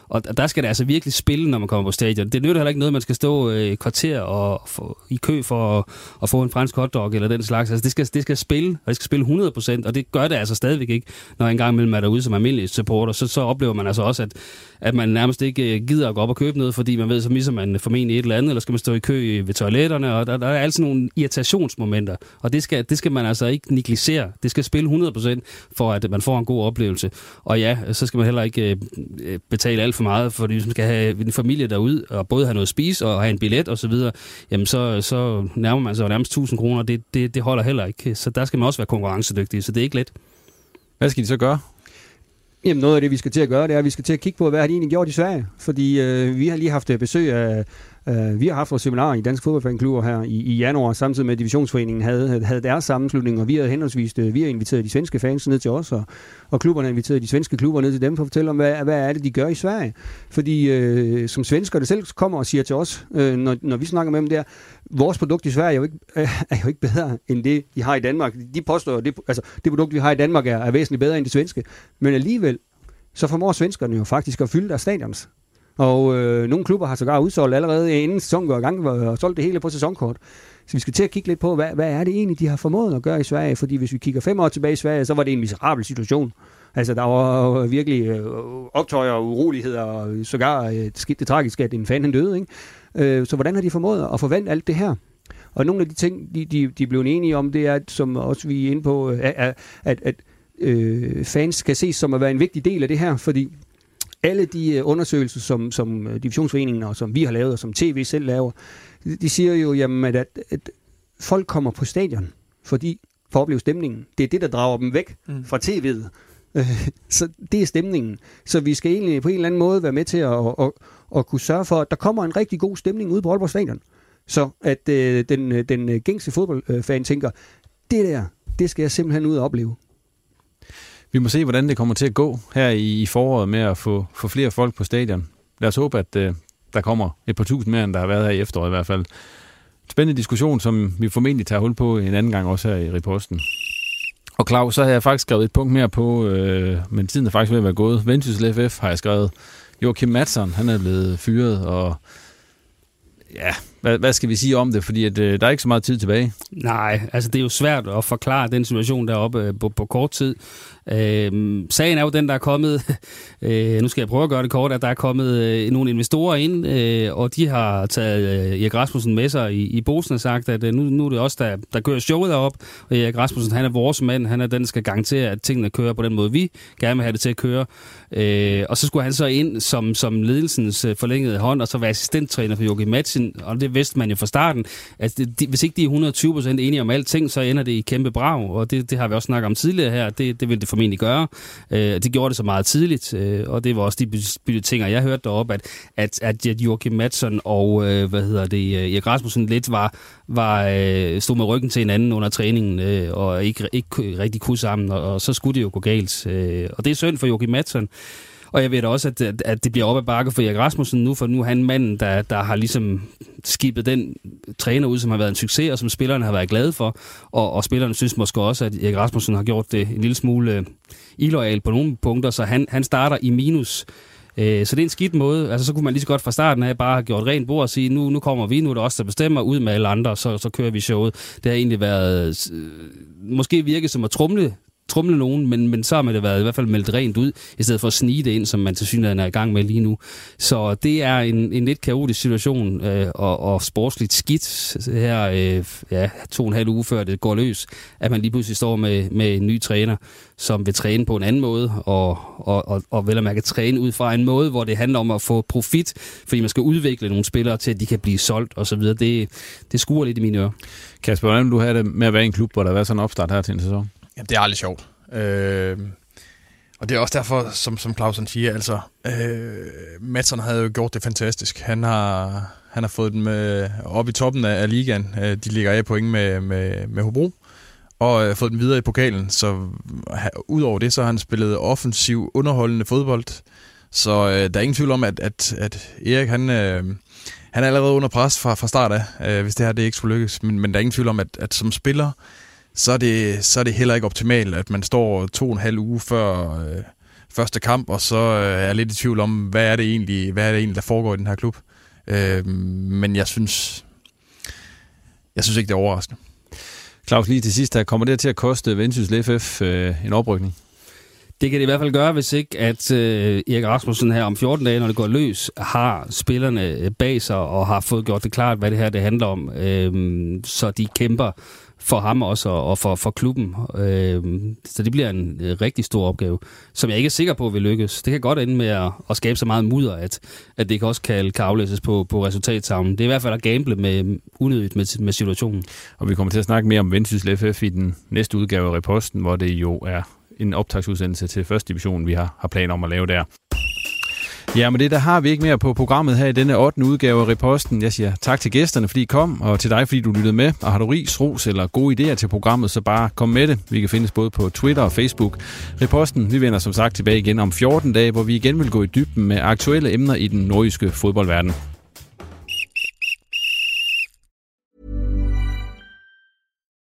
Og der skal det altså virkelig spille, når man kommer på stadion. Det nytter heller ikke noget, man skal stå øh, i kvarter og få, i kø for at, at få en fransk hotdog eller den slags. Altså, det skal, det skal spille, og det skal spille 100%, og det gør det altså stadigvæk ikke, når en gang imellem er derude som almindelig supporter. Så, så oplever man altså også, at, at man nærmest ikke øh, gider at gå op og købe noget, fordi man ved, så misser man formentlig et eller andet, eller skal man stå i kø ved toiletterne, og der, der er altså nogle irritationsmomenter. Og det skal, det skal man altså ikke negligere. Det skal spille 100% for, at man får en god oplevelse. Og ja, så skal man heller ikke øh, øh betale alt for meget, fordi hvis man skal have en familie derude, og både have noget at spise og have en billet og så videre, jamen så, så nærmer man sig nærmest 1000 kroner. Det, det, det holder heller ikke. Så der skal man også være konkurrencedygtig, så det er ikke let. Hvad skal de så gøre? Jamen noget af det, vi skal til at gøre, det er, at vi skal til at kigge på, hvad har de egentlig gjort i Sverige. Fordi øh, vi har lige haft besøg af Øh, vi har haft vores seminar i Dansk Fodboldfanklub her i, i januar, samtidig med at Divisionsforeningen havde, havde deres sammenslutning, og vi havde henholdsvis, øh, vi har inviteret de svenske fans ned til os, og, og klubberne har inviteret de svenske klubber ned til dem for at fortælle om, hvad, hvad er det, de gør i Sverige. Fordi øh, som svensker, det selv kommer og siger til os, øh, når, når vi snakker med dem der, vores produkt i Sverige er jo ikke, er jo ikke bedre end det, de har i Danmark. De påstår, at det, altså, det produkt, vi har i Danmark, er, er væsentligt bedre end det svenske. Men alligevel, så formår svenskerne jo faktisk at fylde deres stadions. Og øh, nogle klubber har sågar udsolgt allerede inden sæsonen går i gang, og solgt det hele på sæsonkort. Så vi skal til at kigge lidt på, hvad, hvad er det egentlig, de har formået at gøre i Sverige? Fordi hvis vi kigger fem år tilbage i Sverige, så var det en miserabel situation. Altså, der var virkelig øh, optøjer og uroligheder, og sågar øh, det skete det tragiske, at en fan han døde. Ikke? Øh, så hvordan har de formået at forvente alt det her? Og nogle af de ting, de, de, de blev enige om, det er, som også vi er inde på, at, øh, at, at øh, fans skal ses som at være en vigtig del af det her, fordi alle de øh, undersøgelser, som, som øh, divisionsforeningen og som vi har lavet, og som tv selv laver, de siger jo, jamen, at, at folk kommer på stadion, fordi for at opleve stemningen. Det er det, der drager dem væk mm. fra tv'et. Så det er stemningen. Så vi skal egentlig på en eller anden måde være med til at, at, at, at kunne sørge for, at der kommer en rigtig god stemning ude på Aalborg Stadion. Så at øh, den, øh, den øh, gængse fodboldfan tænker, det der, det skal jeg simpelthen ud og opleve. Vi må se, hvordan det kommer til at gå her i, foråret med at få, få flere folk på stadion. Lad os håbe, at øh, der kommer et par tusind mere, end der har været her i efteråret i hvert fald. Spændende diskussion, som vi formentlig tager hul på en anden gang også her i Reposten. Og Claus, så har jeg faktisk skrevet et punkt mere på, øh, men tiden er faktisk ved at være gået. Vendsyssel FF har jeg skrevet. Joachim Madsen, han er blevet fyret, og ja, hvad, hvad skal vi sige om det? Fordi at, øh, der er ikke så meget tid tilbage. Nej, altså det er jo svært at forklare den situation deroppe øh, på, på kort tid. Øh, sagen er jo den, der er kommet, øh, nu skal jeg prøve at gøre det kort, at der er kommet øh, nogle investorer ind, øh, og de har taget øh, Erik Rasmussen med sig i, i bosen og sagt, at øh, nu, nu er det også der, der kører showet op, og Erik Rasmussen, han er vores mand, han er den, der skal garantere, at tingene kører på den måde, vi gerne vil have det til at køre. Øh, og så skulle han så ind som, som ledelsens øh, forlængede hånd, og så være assistenttræner for Jogi Madsen, og det vidste man jo fra starten, at de, hvis ikke de er 120% enige om alting, så ender det i kæmpe brag, og det, det har vi også snakket om tidligere her, det, det vil det formentlig gøre. Øh, det gjorde det så meget tidligt, øh, og det var også de ting, jeg hørte deroppe, at, at, at Joachim Madsen og øh, hvad hedder det, øh, Erik Rasmussen lidt var, var øh, stod med ryggen til hinanden under træningen, øh, og ikke, ikke rigtig kunne sammen, og, og så skulle det jo gå galt. Øh, og det er synd for Joachim Madsen, og jeg ved da også, at, at, at det bliver op ad bakke for Erik Rasmussen nu, for nu er han manden, der, der har ligesom skibet den træner ud, som har været en succes, og som spillerne har været glade for. Og, og spillerne synes måske også, at Erik Rasmussen har gjort det en lille smule øh, illoyal på nogle punkter, så han, han starter i minus. Øh, så det er en skidt måde. Altså, så kunne man lige så godt fra starten af bare have gjort rent bord og sige, nu, nu kommer vi, nu er det os, der bestemmer, ud med alle andre, så, så kører vi showet. Det har egentlig været, øh, måske virket som at trumle trumle nogen, men, men så har man det været i hvert fald meldt rent ud, i stedet for at snige det ind, som man til synligheden er i gang med lige nu. Så det er en, en lidt kaotisk situation, øh, og, og sportsligt skidt her øh, ja, to og en halv uge før det går løs, at man lige pludselig står med, med en ny træner, som vil træne på en anden måde, og, og, og, og vel at mærke træne ud fra en måde, hvor det handler om at få profit, fordi man skal udvikle nogle spillere til, at de kan blive solgt osv. Det, det skuer lidt i mine ører. Kasper, hvordan du have det med at være i en klub, hvor der er sådan en opstart her til en sæson? Jamen, det er aldrig sjovt. Øh, og det er også derfor, som, som Clausen siger, altså, øh, Madsen havde jo gjort det fantastisk. Han har, han har fået dem øh, op i toppen af, af ligaen. Øh, de ligger af point med, med, med Hobro og øh, fået dem videre i pokalen. Så udover det, så har han spillet offensiv, underholdende fodbold. Så øh, der er ingen tvivl om, at, at, at Erik, han, øh, han er allerede under pres fra, fra start af, øh, hvis det her det ikke skulle lykkes. Men, men der er ingen tvivl om, at, at som spiller, så er, det, så er det heller ikke optimalt, at man står to og en halv uge før øh, første kamp, og så øh, er lidt i tvivl om, hvad er det egentlig, hvad er det egentlig der foregår i den her klub. Øh, men jeg synes, jeg synes ikke, det er overraskende. Claus, lige til sidst, der kommer det til at koste Vendsyssel FF øh, en oprykning? Det kan det i hvert fald gøre, hvis ikke at øh, Erik Rasmussen her om 14 dage, når det går løs, har spillerne bag sig og har fået gjort det klart, hvad det her det handler om. Øh, så de kæmper for ham også og for, for klubben. Øh, så det bliver en øh, rigtig stor opgave, som jeg ikke er sikker på vil lykkes. Det kan godt ende med at, at skabe så meget mudder, at, at det kan også kan, kan aflæses på, på resultattavlen. Det er i hvert fald at gamble med, unødigt med, med situationen. Og vi kommer til at snakke mere om Vendsyssel FF i den næste udgave af Reposten, hvor det jo er en optagsudsendelse til første division, vi har, har planer om at lave der. Ja, men det der har vi ikke mere på programmet her i denne 8. udgave af Reposten. Jeg siger tak til gæsterne, fordi I kom, og til dig, fordi du lyttede med. Og har du ris, ros eller gode idéer til programmet, så bare kom med det. Vi kan findes både på Twitter og Facebook. Reposten, vi vender som sagt tilbage igen om 14 dage, hvor vi igen vil gå i dybden med aktuelle emner i den nordiske fodboldverden.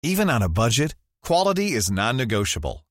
Even on a budget, quality is non-negotiable.